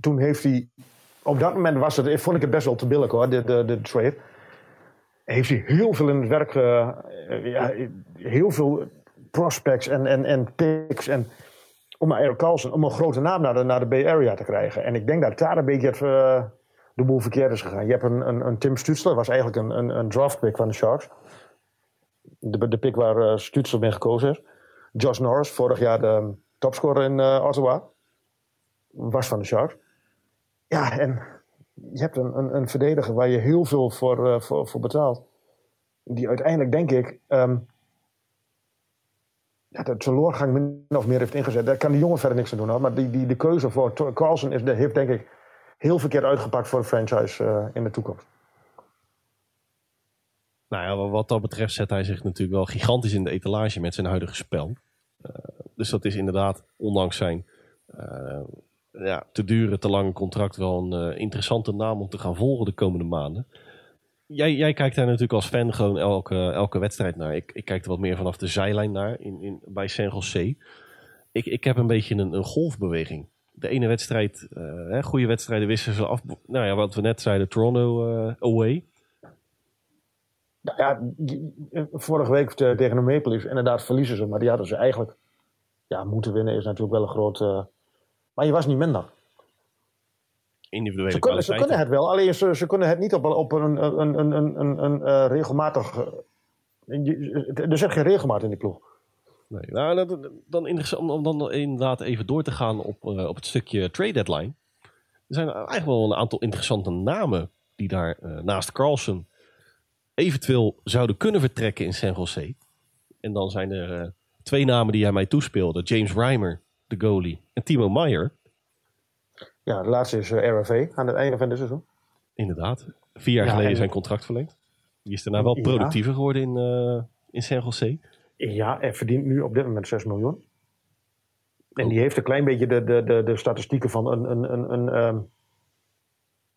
Toen heeft hij... Op dat moment was het, vond ik het best wel te billig hoor, de, de, de trade. Heeft hij heel veel in het werk... Uh, ja, heel veel prospects en, en, en picks en om Eric Carlson, om een grote naam naar de, naar de Bay Area te krijgen. En ik denk dat daar een beetje het, de boel verkeerd is gegaan. Je hebt een, een, een Tim Stutzler, was eigenlijk een, een, een draft pick van de Sharks. De, de pick waar uh, Stutzler mee gekozen is. Josh Norris, vorig jaar de topscorer in uh, Ottawa, was van de Sharks. Ja, en je hebt een, een, een verdediger waar je heel veel voor, uh, voor, voor betaalt. Die uiteindelijk, denk ik, ja, de teleurgang min of meer heeft ingezet. Daar kan die jongen verder niks aan doen. Hoor. Maar die, die, de keuze voor Carlsen is, heeft, denk ik, heel verkeerd uitgepakt voor de franchise uh, in de toekomst. Nou ja, wat dat betreft zet hij zich natuurlijk wel gigantisch in de etalage met zijn huidige spel. Uh, dus dat is inderdaad, ondanks zijn uh, ja, te dure, te lange contract, wel een uh, interessante naam om te gaan volgen de komende maanden. Jij, jij kijkt daar natuurlijk als fan gewoon elke, elke wedstrijd naar. Ik, ik kijk er wat meer vanaf de zijlijn naar in, in, bij San Jose. Ik, ik heb een beetje een, een golfbeweging. De ene wedstrijd, hè, goede wedstrijden wisselen ze af. Nou ja, wat we net zeiden, Toronto away. Nou ja, vorige week tegen de Maple Leafs, inderdaad verliezen ze. Maar die hadden ze eigenlijk ja, moeten winnen is natuurlijk wel een groot... Uh, maar je was niet minder. Individuele ze kunnen, ze kunnen het wel, alleen ze, ze kunnen het niet op, op een, een, een, een, een, een uh, regelmatig... Uh, er zit geen regelmaat in die ploeg. Nee, nou, dan, dan om dan inderdaad even door te gaan op, op het stukje trade deadline. Er zijn eigenlijk wel een aantal interessante namen die daar naast Carlsen eventueel zouden kunnen vertrekken in San Jose. En dan zijn er uh, twee namen die hij mij toespeelde. James Reimer, de goalie, en Timo Meyer. Ja, de laatste is uh, RFV aan het einde van dit seizoen. Inderdaad. Vier jaar ja, geleden en... zijn contract verlengd. Die is daarna wel productiever ja. geworden in, uh, in San Jose. Ja, en verdient nu op dit moment 6 miljoen. En oh. die heeft een klein beetje de, de, de, de statistieken van een, een, een, een um,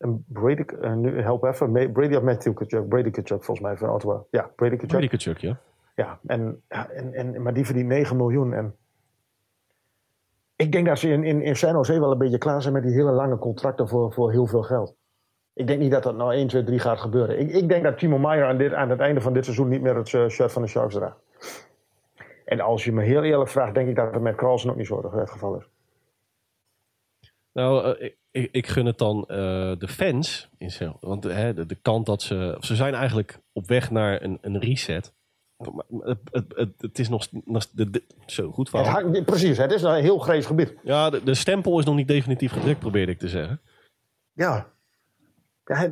en Brady, uh, nu help even, Brady of Matthew Kachuk, Brady Kachuk volgens mij van Ottawa. Ja, Brady Kachuk. Brady Kachuk, ja. Ja, en, en, en, maar die verdient 9 miljoen. En ik denk dat ze in, in, in San Jose wel een beetje klaar zijn met die hele lange contracten voor, voor heel veel geld. Ik denk niet dat dat nou 1, 2, 3 gaat gebeuren. Ik, ik denk dat Timo Meyer aan, dit, aan het einde van dit seizoen niet meer het uh, shirt van de Sharks draagt. En als je me heel eerlijk vraagt, denk ik dat het met Carlsen ook niet zo het geval is. Nou, uh, ik, ik, gun het dan uh, de fans. In zijn, want hè, de, de, kant dat ze. Ze zijn eigenlijk op weg naar een, een reset. Het, het, het, het, is nog. De, de, zo goed. Het, precies, het is een heel grijs gebied. Ja, de, de, stempel is nog niet definitief gedrukt, probeerde ik te zeggen. Ja. ja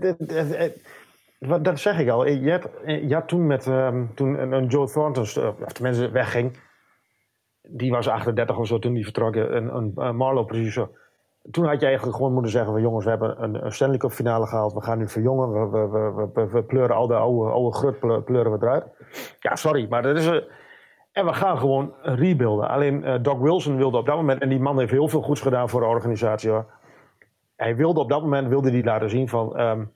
dat zeg ik al. Je hebt, je had toen met. Um, toen een, een Joe Thornton, of tenminste wegging. Die was 38 of zo toen die vertrok. Een, een, een Marlow precies zo toen had je eigenlijk gewoon moeten zeggen van jongens, we hebben een, Stanley Cup finale gehaald. We gaan nu verjongen. We, we, we, pleuren al de oude, oude grut pleuren we eruit. Ja, sorry, maar dat is... een. en we gaan gewoon rebuilden. Alleen uh, Doc Wilson wilde op dat moment... En die man heeft heel veel goeds gedaan voor de organisatie hoor. Hij wilde op dat moment wilde die laten zien van... Um,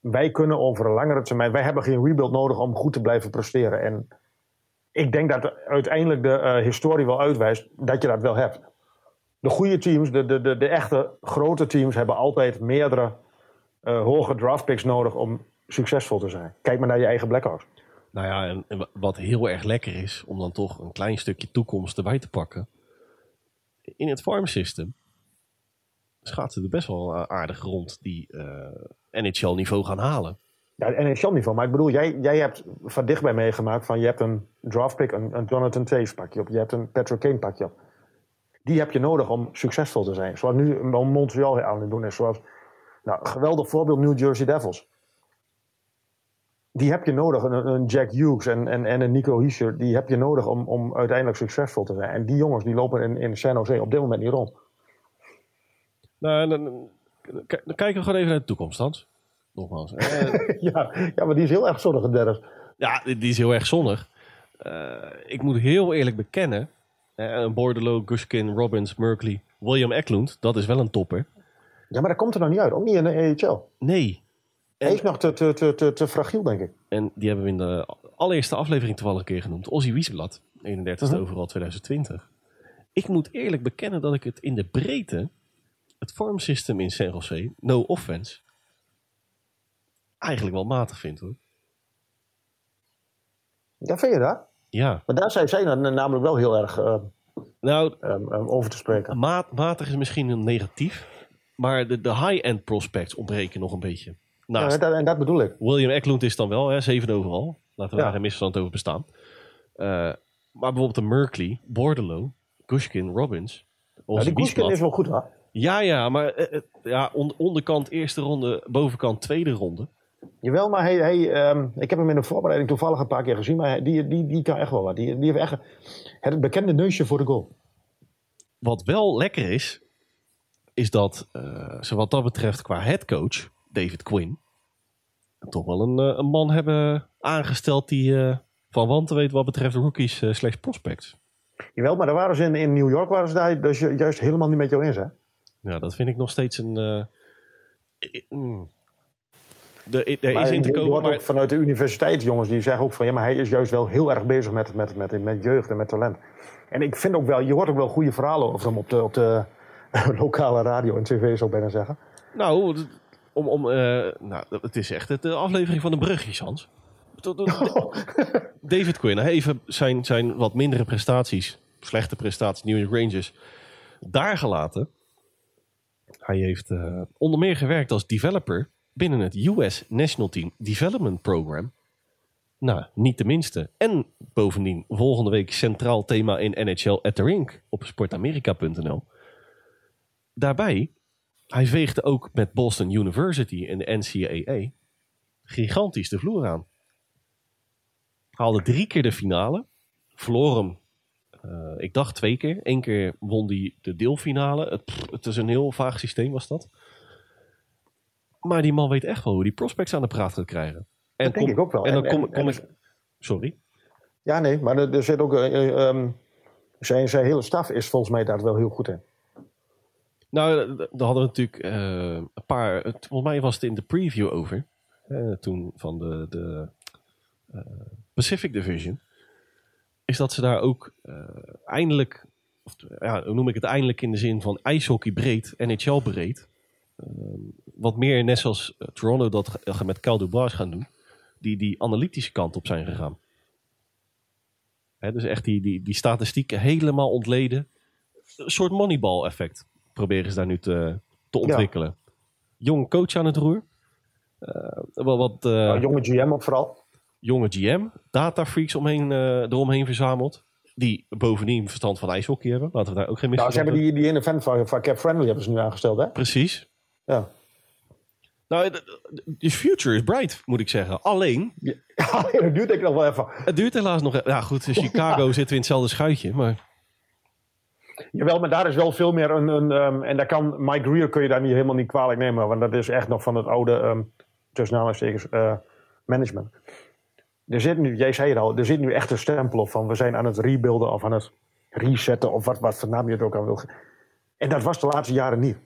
wij kunnen over een langere termijn... Wij hebben geen rebuild nodig om goed te blijven presteren. En ik denk dat uiteindelijk de uh, historie wel uitwijst dat je dat wel hebt de goede teams, de, de, de, de echte grote teams, hebben altijd meerdere uh, hoge draftpicks nodig om succesvol te zijn. Kijk maar naar je eigen Blackhawks. Nou ja, en, en wat heel erg lekker is, om dan toch een klein stukje toekomst erbij te pakken. In het farm system schaatsen er best wel aardig rond die eh, NHL-niveau gaan halen. Ja, NHL-niveau. Maar ik bedoel, jij, jij hebt van dichtbij meegemaakt van je hebt een draftpick, een, een Jonathan Taves pakje op. Je hebt een Patrick Kane pakje op. Die heb je nodig om succesvol te zijn. Zoals nu Montreal aan het doen is. Zoals, nou, geweldig voorbeeld New Jersey Devils die heb je nodig. Een, een Jack Hughes en, en, en een Nico Hischer, die heb je nodig om, om uiteindelijk succesvol te zijn. En die jongens die lopen in, in San Jose op dit moment niet rond. Nou, dan, dan kijken we gewoon even naar de toekomst, Hans. Nogmaals. Eh, *laughs* ja, ja, maar die is heel erg zonnig, Dennis. Ja, die is heel erg zonnig. Uh, ik moet heel eerlijk bekennen. Uh, Bordelot, Gushkin, Robbins, Merkley, William Eklund, dat is wel een topper. Ja, maar dat komt er nog niet uit. Ook niet in de EHL. Nee, hij is nog te, te, te, te, te fragiel, denk ik. En die hebben we in de allereerste aflevering toevallig een keer genoemd. Ozzy Wiesblad, 31 uh -huh. overal 2020. Ik moet eerlijk bekennen dat ik het in de breedte, het farm system in San Jose, no offense, eigenlijk wel matig vind hoor. Ja, vind je dat? Ja. Maar daar zijn zij namelijk wel heel erg uh, nou, um, um, over te spreken. Maat, matig is misschien een negatief, maar de, de high-end prospects ontbreken nog een beetje. Naast. Ja, en dat bedoel ik. William Eklund is dan wel, hè, zeven overal. Laten we ja. daar geen misverstand over bestaan. Uh, maar bijvoorbeeld de Merkley, Bordelot, Gushkin, Robbins. Ja, die Gushkin is wel goed, hè? Ja, ja, maar uh, ja, on, onderkant eerste ronde, bovenkant tweede ronde. Jawel, maar hij, hij, um, ik heb hem in de voorbereiding toevallig een paar keer gezien. Maar die, die, die kan echt wel wat. Die, die heeft echt het bekende neusje voor de goal. Wat wel lekker is, is dat uh, ze wat dat betreft qua headcoach, David Quinn, toch wel een, een man hebben aangesteld die uh, van wanten weet wat betreft rookies uh, slash prospects. Jawel, maar daar waren ze in, in New York waren ze daar dus juist helemaal niet met jou eens, hè? Ja, dat vind ik nog steeds een... Uh, de, er is in te komen, maar... Vanuit de universiteit, jongens, die zeggen ook van... ja, maar hij is juist wel heel erg bezig met, met, met, met jeugd en met talent. En ik vind ook wel, je hoort ook wel goede verhalen over hem op de, op de *laughs* lokale radio en tv, zou ik bijna zeggen. Nou, om, om, uh, nou, het is echt de aflevering van de brugjes, Hans. *laughs* David Quinn, even zijn, zijn wat mindere prestaties, slechte prestaties, New York Rangers, daar gelaten. Hij heeft uh, onder meer gewerkt als developer binnen het US National Team Development Program. Nou, niet de minste. En bovendien volgende week centraal thema in NHL at the Rink op sportamerika.nl. Daarbij hij veegde ook met Boston University in de NCAA gigantisch de vloer aan. Haalde drie keer de finale. Verloor hem, uh, ik dacht twee keer. Eén keer won hij de deelfinale. Het, het, is een heel vaag systeem was dat. Maar die man weet echt wel hoe die prospects aan de praat gaat krijgen. En dat denk ik ook wel. En dan kom, kom ik... Sorry? Ja, nee, maar er, er zit ook... Uh, um, zijn, zijn hele staf is volgens mij daar wel heel goed in. Nou, daar hadden we natuurlijk uh, een paar. Volgens mij was het in de preview over. Uh, toen van de, de Pacific Division. Is dat ze daar ook eindelijk. Of, ja, hoe noem ik het eindelijk in de zin van ijshockey breed, NHL breed. Wat meer net zoals Toronto dat met Cal Dubas gaan doen. Die die analytische kant op zijn gegaan. Hè, dus echt die, die, die statistieken helemaal ontleden. Een soort moneyball effect proberen ze daar nu te, te ontwikkelen. Ja. Jonge coach aan het roer. Uh, wel wat, uh, nou, jonge GM ook vooral. Jonge GM. Datafreaks omheen, uh, eromheen verzameld. Die bovendien verstand van ijshockey hebben. Laten we daar ook geen mis Nou, ze hebben die, die ene fan van, van Cap Friendly hebben ze nu aangesteld, hè? Precies. Ja. Nou, de future is bright, moet ik zeggen. Alleen... *laughs* Ja, het duurt denk ik nog wel even. Het duurt helaas nog even. Ja, goed, in *laughs* Chicago zitten we in hetzelfde schuitje, maar... Jawel, maar daar is wel veel meer een. een um, en daar kan Mike Greer kun je daar niet helemaal niet kwalijk nemen, want dat is echt nog van het oude um, tussen aanhalingstekens uh, management. Er zit nu, jij zei het al, er zit nu echt een stempel op van we zijn aan het rebuilden of aan het resetten of wat, wat voor naam je het ook aan wil. En dat was de laatste jaren niet.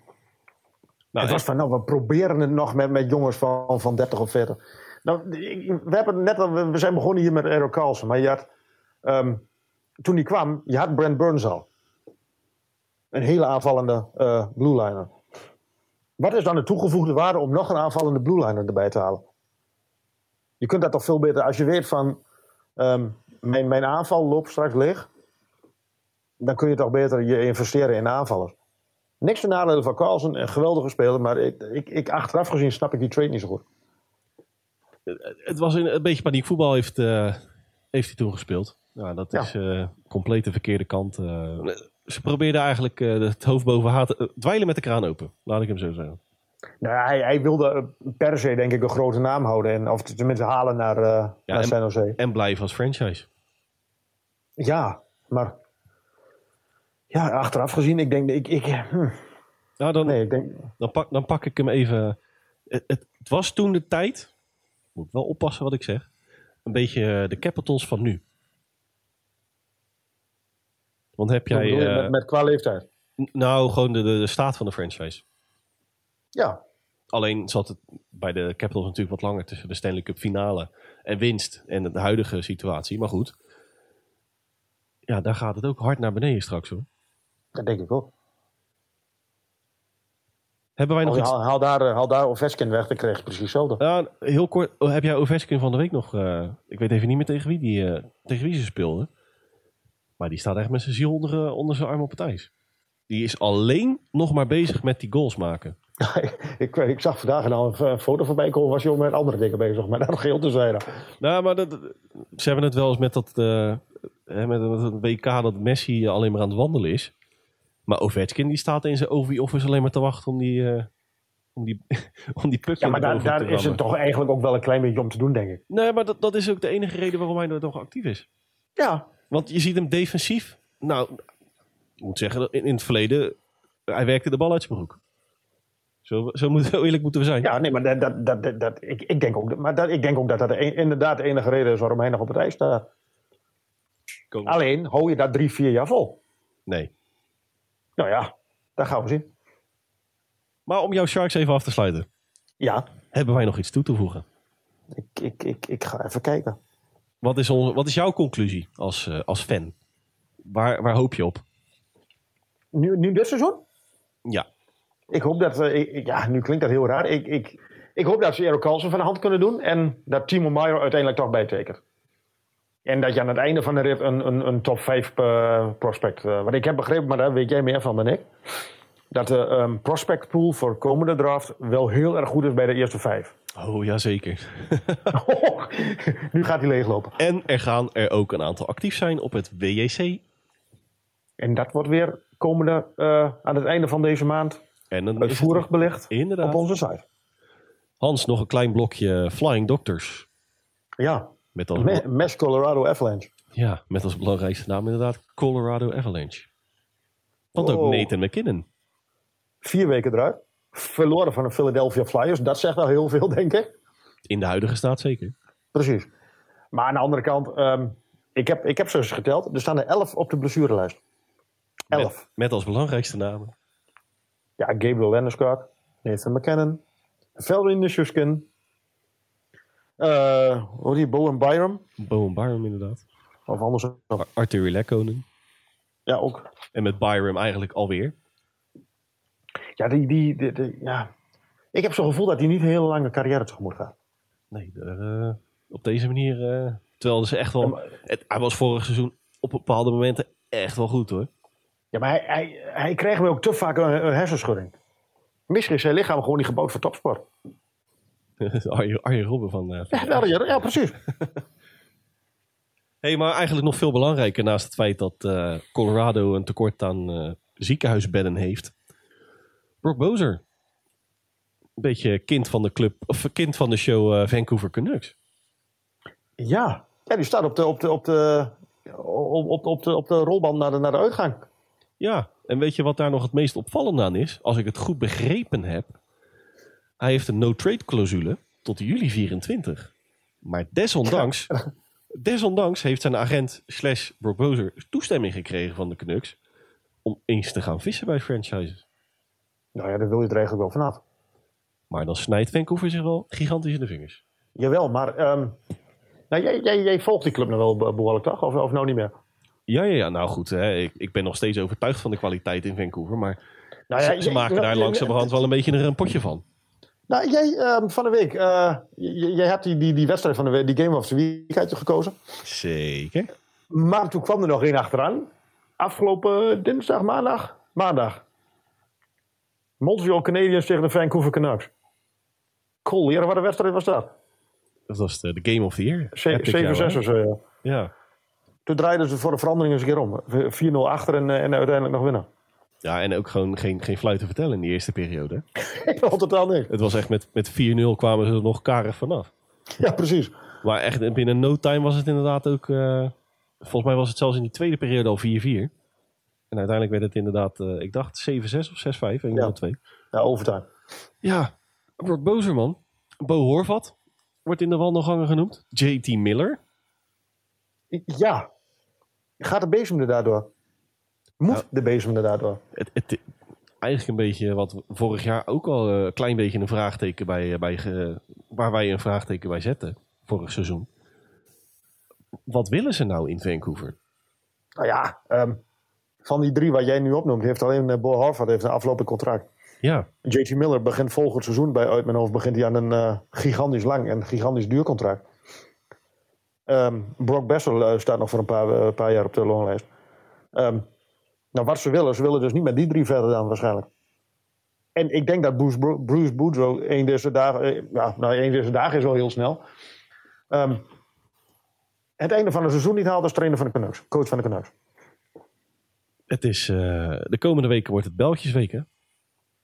Nou, het was van, nou, we proberen het nog met, met jongens van, van 30 of 40. Nou, we, hebben net al, we zijn begonnen hier met Eric Carlson, maar je had, um, toen hij kwam, je had Brent Burns al een hele aanvallende uh, blue liner. Wat is dan de toegevoegde waarde om nog een aanvallende blue liner erbij te halen? Je kunt dat toch veel beter, als je weet van ehm, mijn, mijn aanval loopt straks leeg. Dan kun je toch beter je investeren in aanvallers. Niks te nadelen van Carlsen, een geweldige speler. Maar ik, ik, ik, achteraf gezien snap ik die trade niet zo goed. Het was een, een beetje paniekvoetbal heeft, eh, heeft hij toen gespeeld. Nou, dat Ja. is eh compleet de verkeerde kant. eh. ze probeerden eigenlijk het hoofd boven water... dweilen met de kraan open, laat ik hem zo zeggen. Nou, ja, hij, hij wilde per se, denk ik, een grote naam houden. En, of tenminste halen naar, eh naar en- San Jose. En blijven als franchise. Ja, maar... Ja, achteraf gezien, ik denk... Ik, ik, hm, Nou, dan, nee, ik denk... dan, pak, dan pak ik hem even. Het, het, het was toen de tijd. Moet ik wel oppassen wat ik zeg. Een beetje eh, de Capitals van nu. Want heb jij. je eh, met, met qua leeftijd. nou, gewoon de, de, de staat van de franchise. Ja, Alleen zat het bij de Capitals natuurlijk wat langer tussen de Stanley Cup finale en winst en de huidige situatie. Maar goed. Ja, daar gaat het ook hard naar beneden straks hoor. Dat denk ik ook. Hebben wij nog iets? haal, haal daar, haal daar Ovechkin weg, dan krijg je precies hetzelfde. Ja, heel kort. oh, heb jij Ovechkin van de week nog... eh, ik weet even niet meer tegen wie, die, eh, tegen wie ze speelden. Maar die staat echt met zijn ziel onder, eh, onder zijn arm op het ijs. Die is alleen nog maar bezig met die goals maken. *laughs* ik, ik zag vandaag al een, foto voorbij komen, was je met andere dingen bezig. Maar daar nog heel te zijn. Nou, maar dat, ze hebben het wel eens met dat, hè, met, met het WK dat Messi alleen maar aan het wandelen is. Maar Ovechkin die staat in zijn OV office alleen maar te wachten om die, eh, om die, *laughs* om die puck Ja, maar daar, is het toch eigenlijk ook wel een klein beetje om te doen, denk ik. Nee, maar dat, dat is ook de enige reden waarom hij nog actief is. Ja, Want je ziet hem defensief. Nou, ik moet zeggen, in, in het verleden. Hij werkte de bal uit zijn broek. Zo, zo, moet, zo eerlijk moeten we zijn. ja nee, maar dat, dat, dat, dat, dat- ik, ik, denk ook, dat- maar dat, ik denk ook dat dat de inderdaad de enige reden is waarom hij nog op het ijs staat. Alleen, hou je dat drie, vier jaar vol? Nee. Nou ja, dat gaan we zien. Maar om jouw Sharks even af te sluiten. Ja, Hebben wij nog iets toe te voegen? ik, ik, ik, ik ga even kijken. Wat is, onze, wat is jouw conclusie als, eh, als fan? Waar, waar hoop je op? Nu, nu dit seizoen? Ja. Ik hoop dat, eh, ik- ja, nu klinkt dat heel raar. Ik, ik, ik hoop dat ze Eero Carlsen van de hand kunnen doen en dat Timo Maier uiteindelijk toch bijtekent. En dat je aan het einde van de rit een, een, een top 5 eh, prospect. eh want ik heb begrepen, maar daar weet jij meer van dan ik. Dat de ehm, prospect pool voor komende draft wel heel erg goed is bij de eerste vijf. Oh, ja zeker. *laughs* *laughs* nu gaat hij leeglopen. En er gaan er ook een aantal actief zijn op het WJC. En dat wordt weer komende, eh, aan het einde van deze maand En is het- uitvoerig belicht Inderdaad. op onze site. Hans, nog een klein blokje Flying Doctors. Ja, Met als, Me- Mesh Colorado Avalanche. ja, met als belangrijkste naam inderdaad Colorado Avalanche. Want ook. Nathan McKinnon. Vier weken eruit. Verloren van de Philadelphia Flyers. Dat zegt wel heel veel, denk ik. In de huidige staat zeker. Precies. Maar aan de andere kant, ehm, ik, heb, ik heb ze eens geteld. Er staan er elf op de blessurelijst. Elf. Met, met als belangrijkste namen. Ja, Gabriel Landeskog, Nathan McKinnon, Veldin Nishuskin, hoe die, Bowen Byram. Bowen Byram inderdaad. Of anders. Ar- Arthur Lekkonen. Ja, ook. En met Byram eigenlijk alweer. Ja, die, die, die- die- ja. Ik heb zo'n gevoel dat hij niet een hele lange carrière tegemoet gaat. Nee, eh, op deze manier. eh, terwijl ze echt wel. Ja, het, hij was vorig seizoen op bepaalde momenten echt wel goed hoor. Ja, maar hij, hij, hij kreeg me ook te vaak een, een hersenschudding. Misschien is zijn lichaam gewoon niet gebouwd voor topsport. *laughs* Arjen, Arjen Robben van. eh, van- Ja, ja, ja precies. *laughs* hey, maar eigenlijk nog veel belangrijker naast het feit dat eh, Colorado een tekort aan eh, ziekenhuisbedden heeft. Brock Bozer. Een beetje kind van de club, of kind van de show Vancouver Canucks. Ja. ja, die staat op de, op de, op de, op, op, op de, op de rolband naar de, naar de uitgang. Ja, en weet je wat daar nog het meest opvallend aan is? Als ik het goed begrepen heb. Hij heeft een no-trade clausule tot juli 24. Maar desondanks, desondanks heeft zijn agent slash Brock Bozer toestemming gekregen van de Canucks om eens te gaan vissen bij franchises. Nou ja, daar wil je er eigenlijk wel vanaf. Maar dan snijdt Vancouver zich wel gigantisch in de vingers. Jawel, maar ehm, nou, jij, jij, jij volgt die club nog wel be- behoorlijk, toch? Of, of nou niet meer? Ja, ja, ja nou goed. Hè, ik, ik ben nog steeds overtuigd van de kwaliteit in Vancouver. Maar Nou ze, ja, ze maken daar langzamerhand wel een beetje een, een potje van. Nou, jij ehm, van de week, eh, jij hebt die, die, die wedstrijd van de week, die Game of the Week uit gekozen. Zeker. Maar toen kwam er nog één achteraan. Afgelopen dinsdag, maandag? Maandag. Montreal Canadiens tegen de Vancouver Canucks. Cool, hier, wat een wedstrijd was dat? Dat was de, de Game of the Year. Ze- Epic jaar, 7-6 hè? of zo, ja. Ja. Toen draaiden ze voor de verandering eens een keer om. 4-0 achter en, eh, en uiteindelijk nog winnen. Ja, en ook gewoon geen, geen fluit te vertellen in die eerste periode. *laughs* Totaal niks. Het was echt met, met 4-0 kwamen ze er nog karig vanaf. Ja, precies. Maar echt binnen no time was het inderdaad ook... eh, volgens mij was het zelfs in die tweede periode al 4-4. En uiteindelijk werd het inderdaad, eh, ik dacht 7-6 of 6-5. Een van Ja. Ja, overtuigd. Ja, wordt bozer man. Bo Horvat wordt in de wandelgangen genoemd. JT Miller. Ja. Gaat de bezem er daardoor? Moet de bezem er daardoor? Het, het, eigenlijk een beetje wat vorig jaar ook al eh, een klein beetje een vraagteken bij, eh, bij ge- waar wij een vraagteken bij zetten vorig seizoen. Wat willen ze nou in Vancouver? Nou ja, ehm, van die drie wat jij nu opnoemt, heeft alleen Bo Harvard heeft een aflopend contract. Ja, JT Miller begint volgend seizoen bij uit mijn hoofd begint hij aan een eh, gigantisch lang en gigantisch duur contract. Ehm, Brock Bessel eh, staat nog voor een paar, eh, paar jaar op de loonlijst. Ehm, nou, wat ze willen, ze willen dus niet met die drie verder dan waarschijnlijk. En ik denk dat Bruce, Bruce Boudreau een deze dagen, eh, ja, nou een deze dagen is wel heel snel. Ehm, het einde van het seizoen niet haalt als trainer van de Canucks, coach van de Canucks. het is, eh, de komende weken wordt het Beltjesweek hè?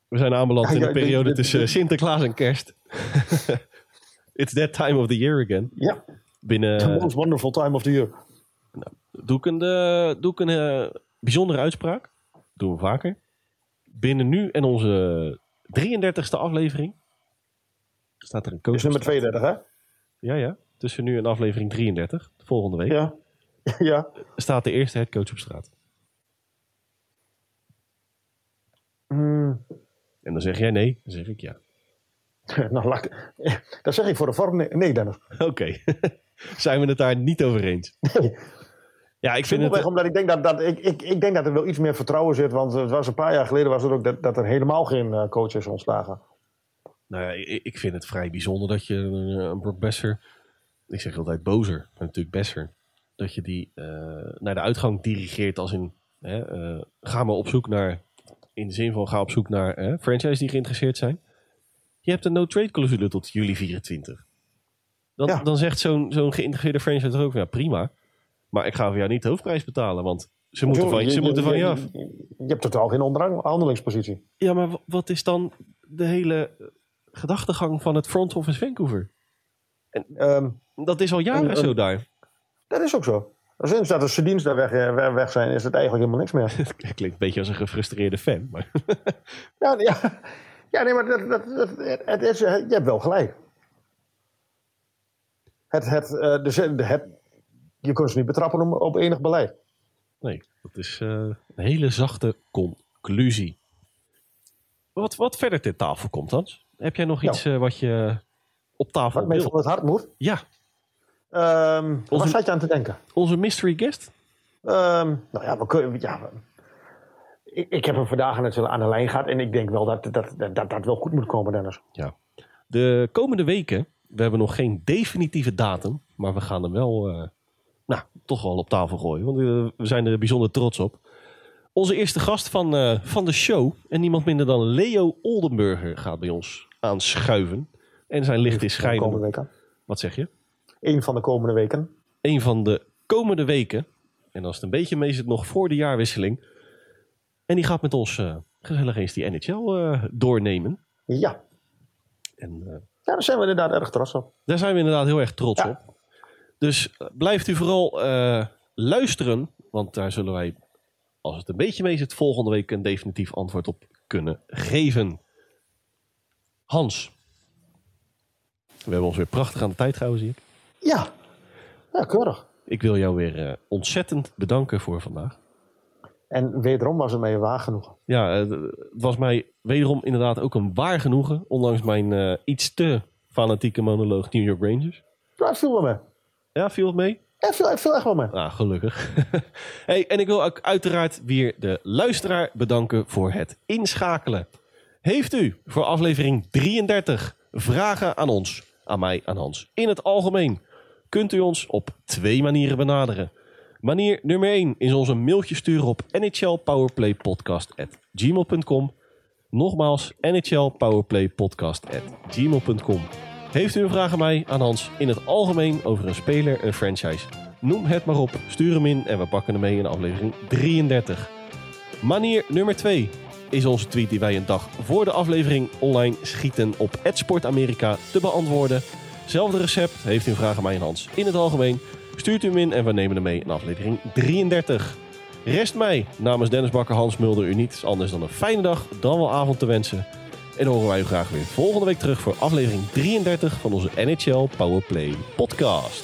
We zijn aanbeland Ja, in de periode de- tussen Sinterklaas en Kerst. *laughs* It's that time of the year again. Ja, Binnen, the most wonderful time of the year. Doe ik een, eh, doe ik een bijzondere uitspraak. Doen we vaker. Binnen nu en onze 33ste aflevering. Staat er een coach. Is nummer op straat. 32, hè? Ja, ja. Tussen nu en aflevering 33, de volgende week, Ja. *laughs* ja. staat de eerste headcoach op straat. Hmm. En dan zeg jij nee, dan zeg ik ja. *laughs* Nou, laat *laughs* dat zeg ik voor de vorm. Nee, nee Dennis. Oké. Zijn we het daar niet over eens? Nee. Ja, ik vind Simpelweg het... omdat ik denk dat, dat, ik, ik, ik denk dat er wel iets meer vertrouwen zit. Want het was een paar jaar geleden was het ook dat, dat er helemaal geen eh, coach is ontslagen. Nou ja, ik, ik vind het vrij bijzonder dat je een, een Brock Besser... Ik zeg altijd Bozer, maar natuurlijk Besser. Dat je die eh, naar de uitgang dirigeert als in... Hè, eh, ga maar op zoek naar... In de zin van ga op zoek naar hè, franchise die geïnteresseerd zijn. Je hebt een no-trade clausule tot juli 24. Dan, Ja. dan zegt zo'n zo'n geïnteresseerde franchise er ook... Ja, prima. Maar ik ga voor jou niet de hoofdprijs betalen, want ze moeten van, ze moeten van je af. Je hebt totaal geen onderhandelingspositie. Ja, maar wa- wat is dan de hele gedachtegang van het front office Vancouver? Ehm, Dat is al jaren En- zo en- daar. dat is ook zo. Sinds dat de Sedins daar weg, eh, weg- zijn, is het eigenlijk helemaal niks meer. *laughs* Het klinkt een beetje als een gefrustreerde fan. Maar *laughs* ja, ja, ja, nee, maar dat, dat, dat, het, het is, eh, je hebt wel gelijk. Het, het, eh, eh, het, je kunt ze niet betrappen op, enig beleid. nee, dat is eh, een hele zachte conclusie. Wat, wat verder ter tafel komt, Hans? Heb jij nog Ja. iets eh, wat je op tafel Wat wil? van het hart moet. Ja, Ehm Waar zat je aan te denken? onze mystery guest. Ehm, nou ja, we kunnen, ja we- ik, ik heb hem vandaag natuurlijk aan de lijn gehad. En ik denk wel dat dat, dat, dat, dat wel goed moet komen, Dennis. Ja. De komende weken, we hebben nog geen definitieve datum, maar we gaan hem wel, eh, nou, toch wel op tafel gooien, want eh, we zijn er bijzonder trots op. Onze eerste gast van, eh, van de show, en niemand minder dan Leo Oldenburger, gaat bij ons aanschuiven. En zijn licht is schijnen. weken. Wat zeg je? Eén van de komende weken. Een van de komende weken, en als het een beetje mee zit, nog voor de jaarwisseling. En die gaat met ons eh, gezellig eens die NHL eh, doornemen. Ja. En ja, daar zijn we inderdaad erg trots op. Daar zijn we inderdaad heel erg trots Ja. op. Dus eh, blijft u vooral eh, luisteren, want daar zullen wij, als het een beetje mee zit, volgende week een definitief antwoord op kunnen geven. Hans, we hebben ons weer prachtig aan de tijd gehouden, zie ik. Ja. Ja, keurig. Ik wil jou weer eh, ontzettend bedanken voor vandaag. En wederom was het mij een waar genoegen. Ja, het was mij wederom inderdaad ook een waar genoegen, ondanks mijn iets te fanatieke monoloog New York Rangers. Het viel mee. Ja, viel het mee? Ja, viel, viel echt wel mee. Nou, gelukkig. *laughs* hey, en ik wil ook uiteraard weer de luisteraar bedanken voor het inschakelen. Heeft u voor aflevering 33 vragen aan ons, aan mij, aan Hans, in het algemeen, kunt u ons op twee manieren benaderen. Manier nummer 1 is ons een mailtje sturen op nhlpowerplaypodcast.gmail.com. Nogmaals, nhlpowerplaypodcast.gmail.com. Heeft u een vraag aan mij, aan Hans, in het algemeen over een speler, een franchise? Noem het maar op, stuur hem in en we pakken hem mee in aflevering 33. Manier nummer 2 is onze tweet die wij een dag voor de aflevering online schieten op @sportamerika te beantwoorden. Zelfde recept, heeft u een vraag aan mij en Hans in het algemeen, stuurt u hem in en we nemen hem mee in aflevering 33. Rest mij namens Dennis Bakker, Hans Mulder u niets anders dan een fijne dag, dan wel avond te wensen. En dan horen wij u graag weer volgende week terug voor aflevering 33 van onze NHL Powerplay podcast.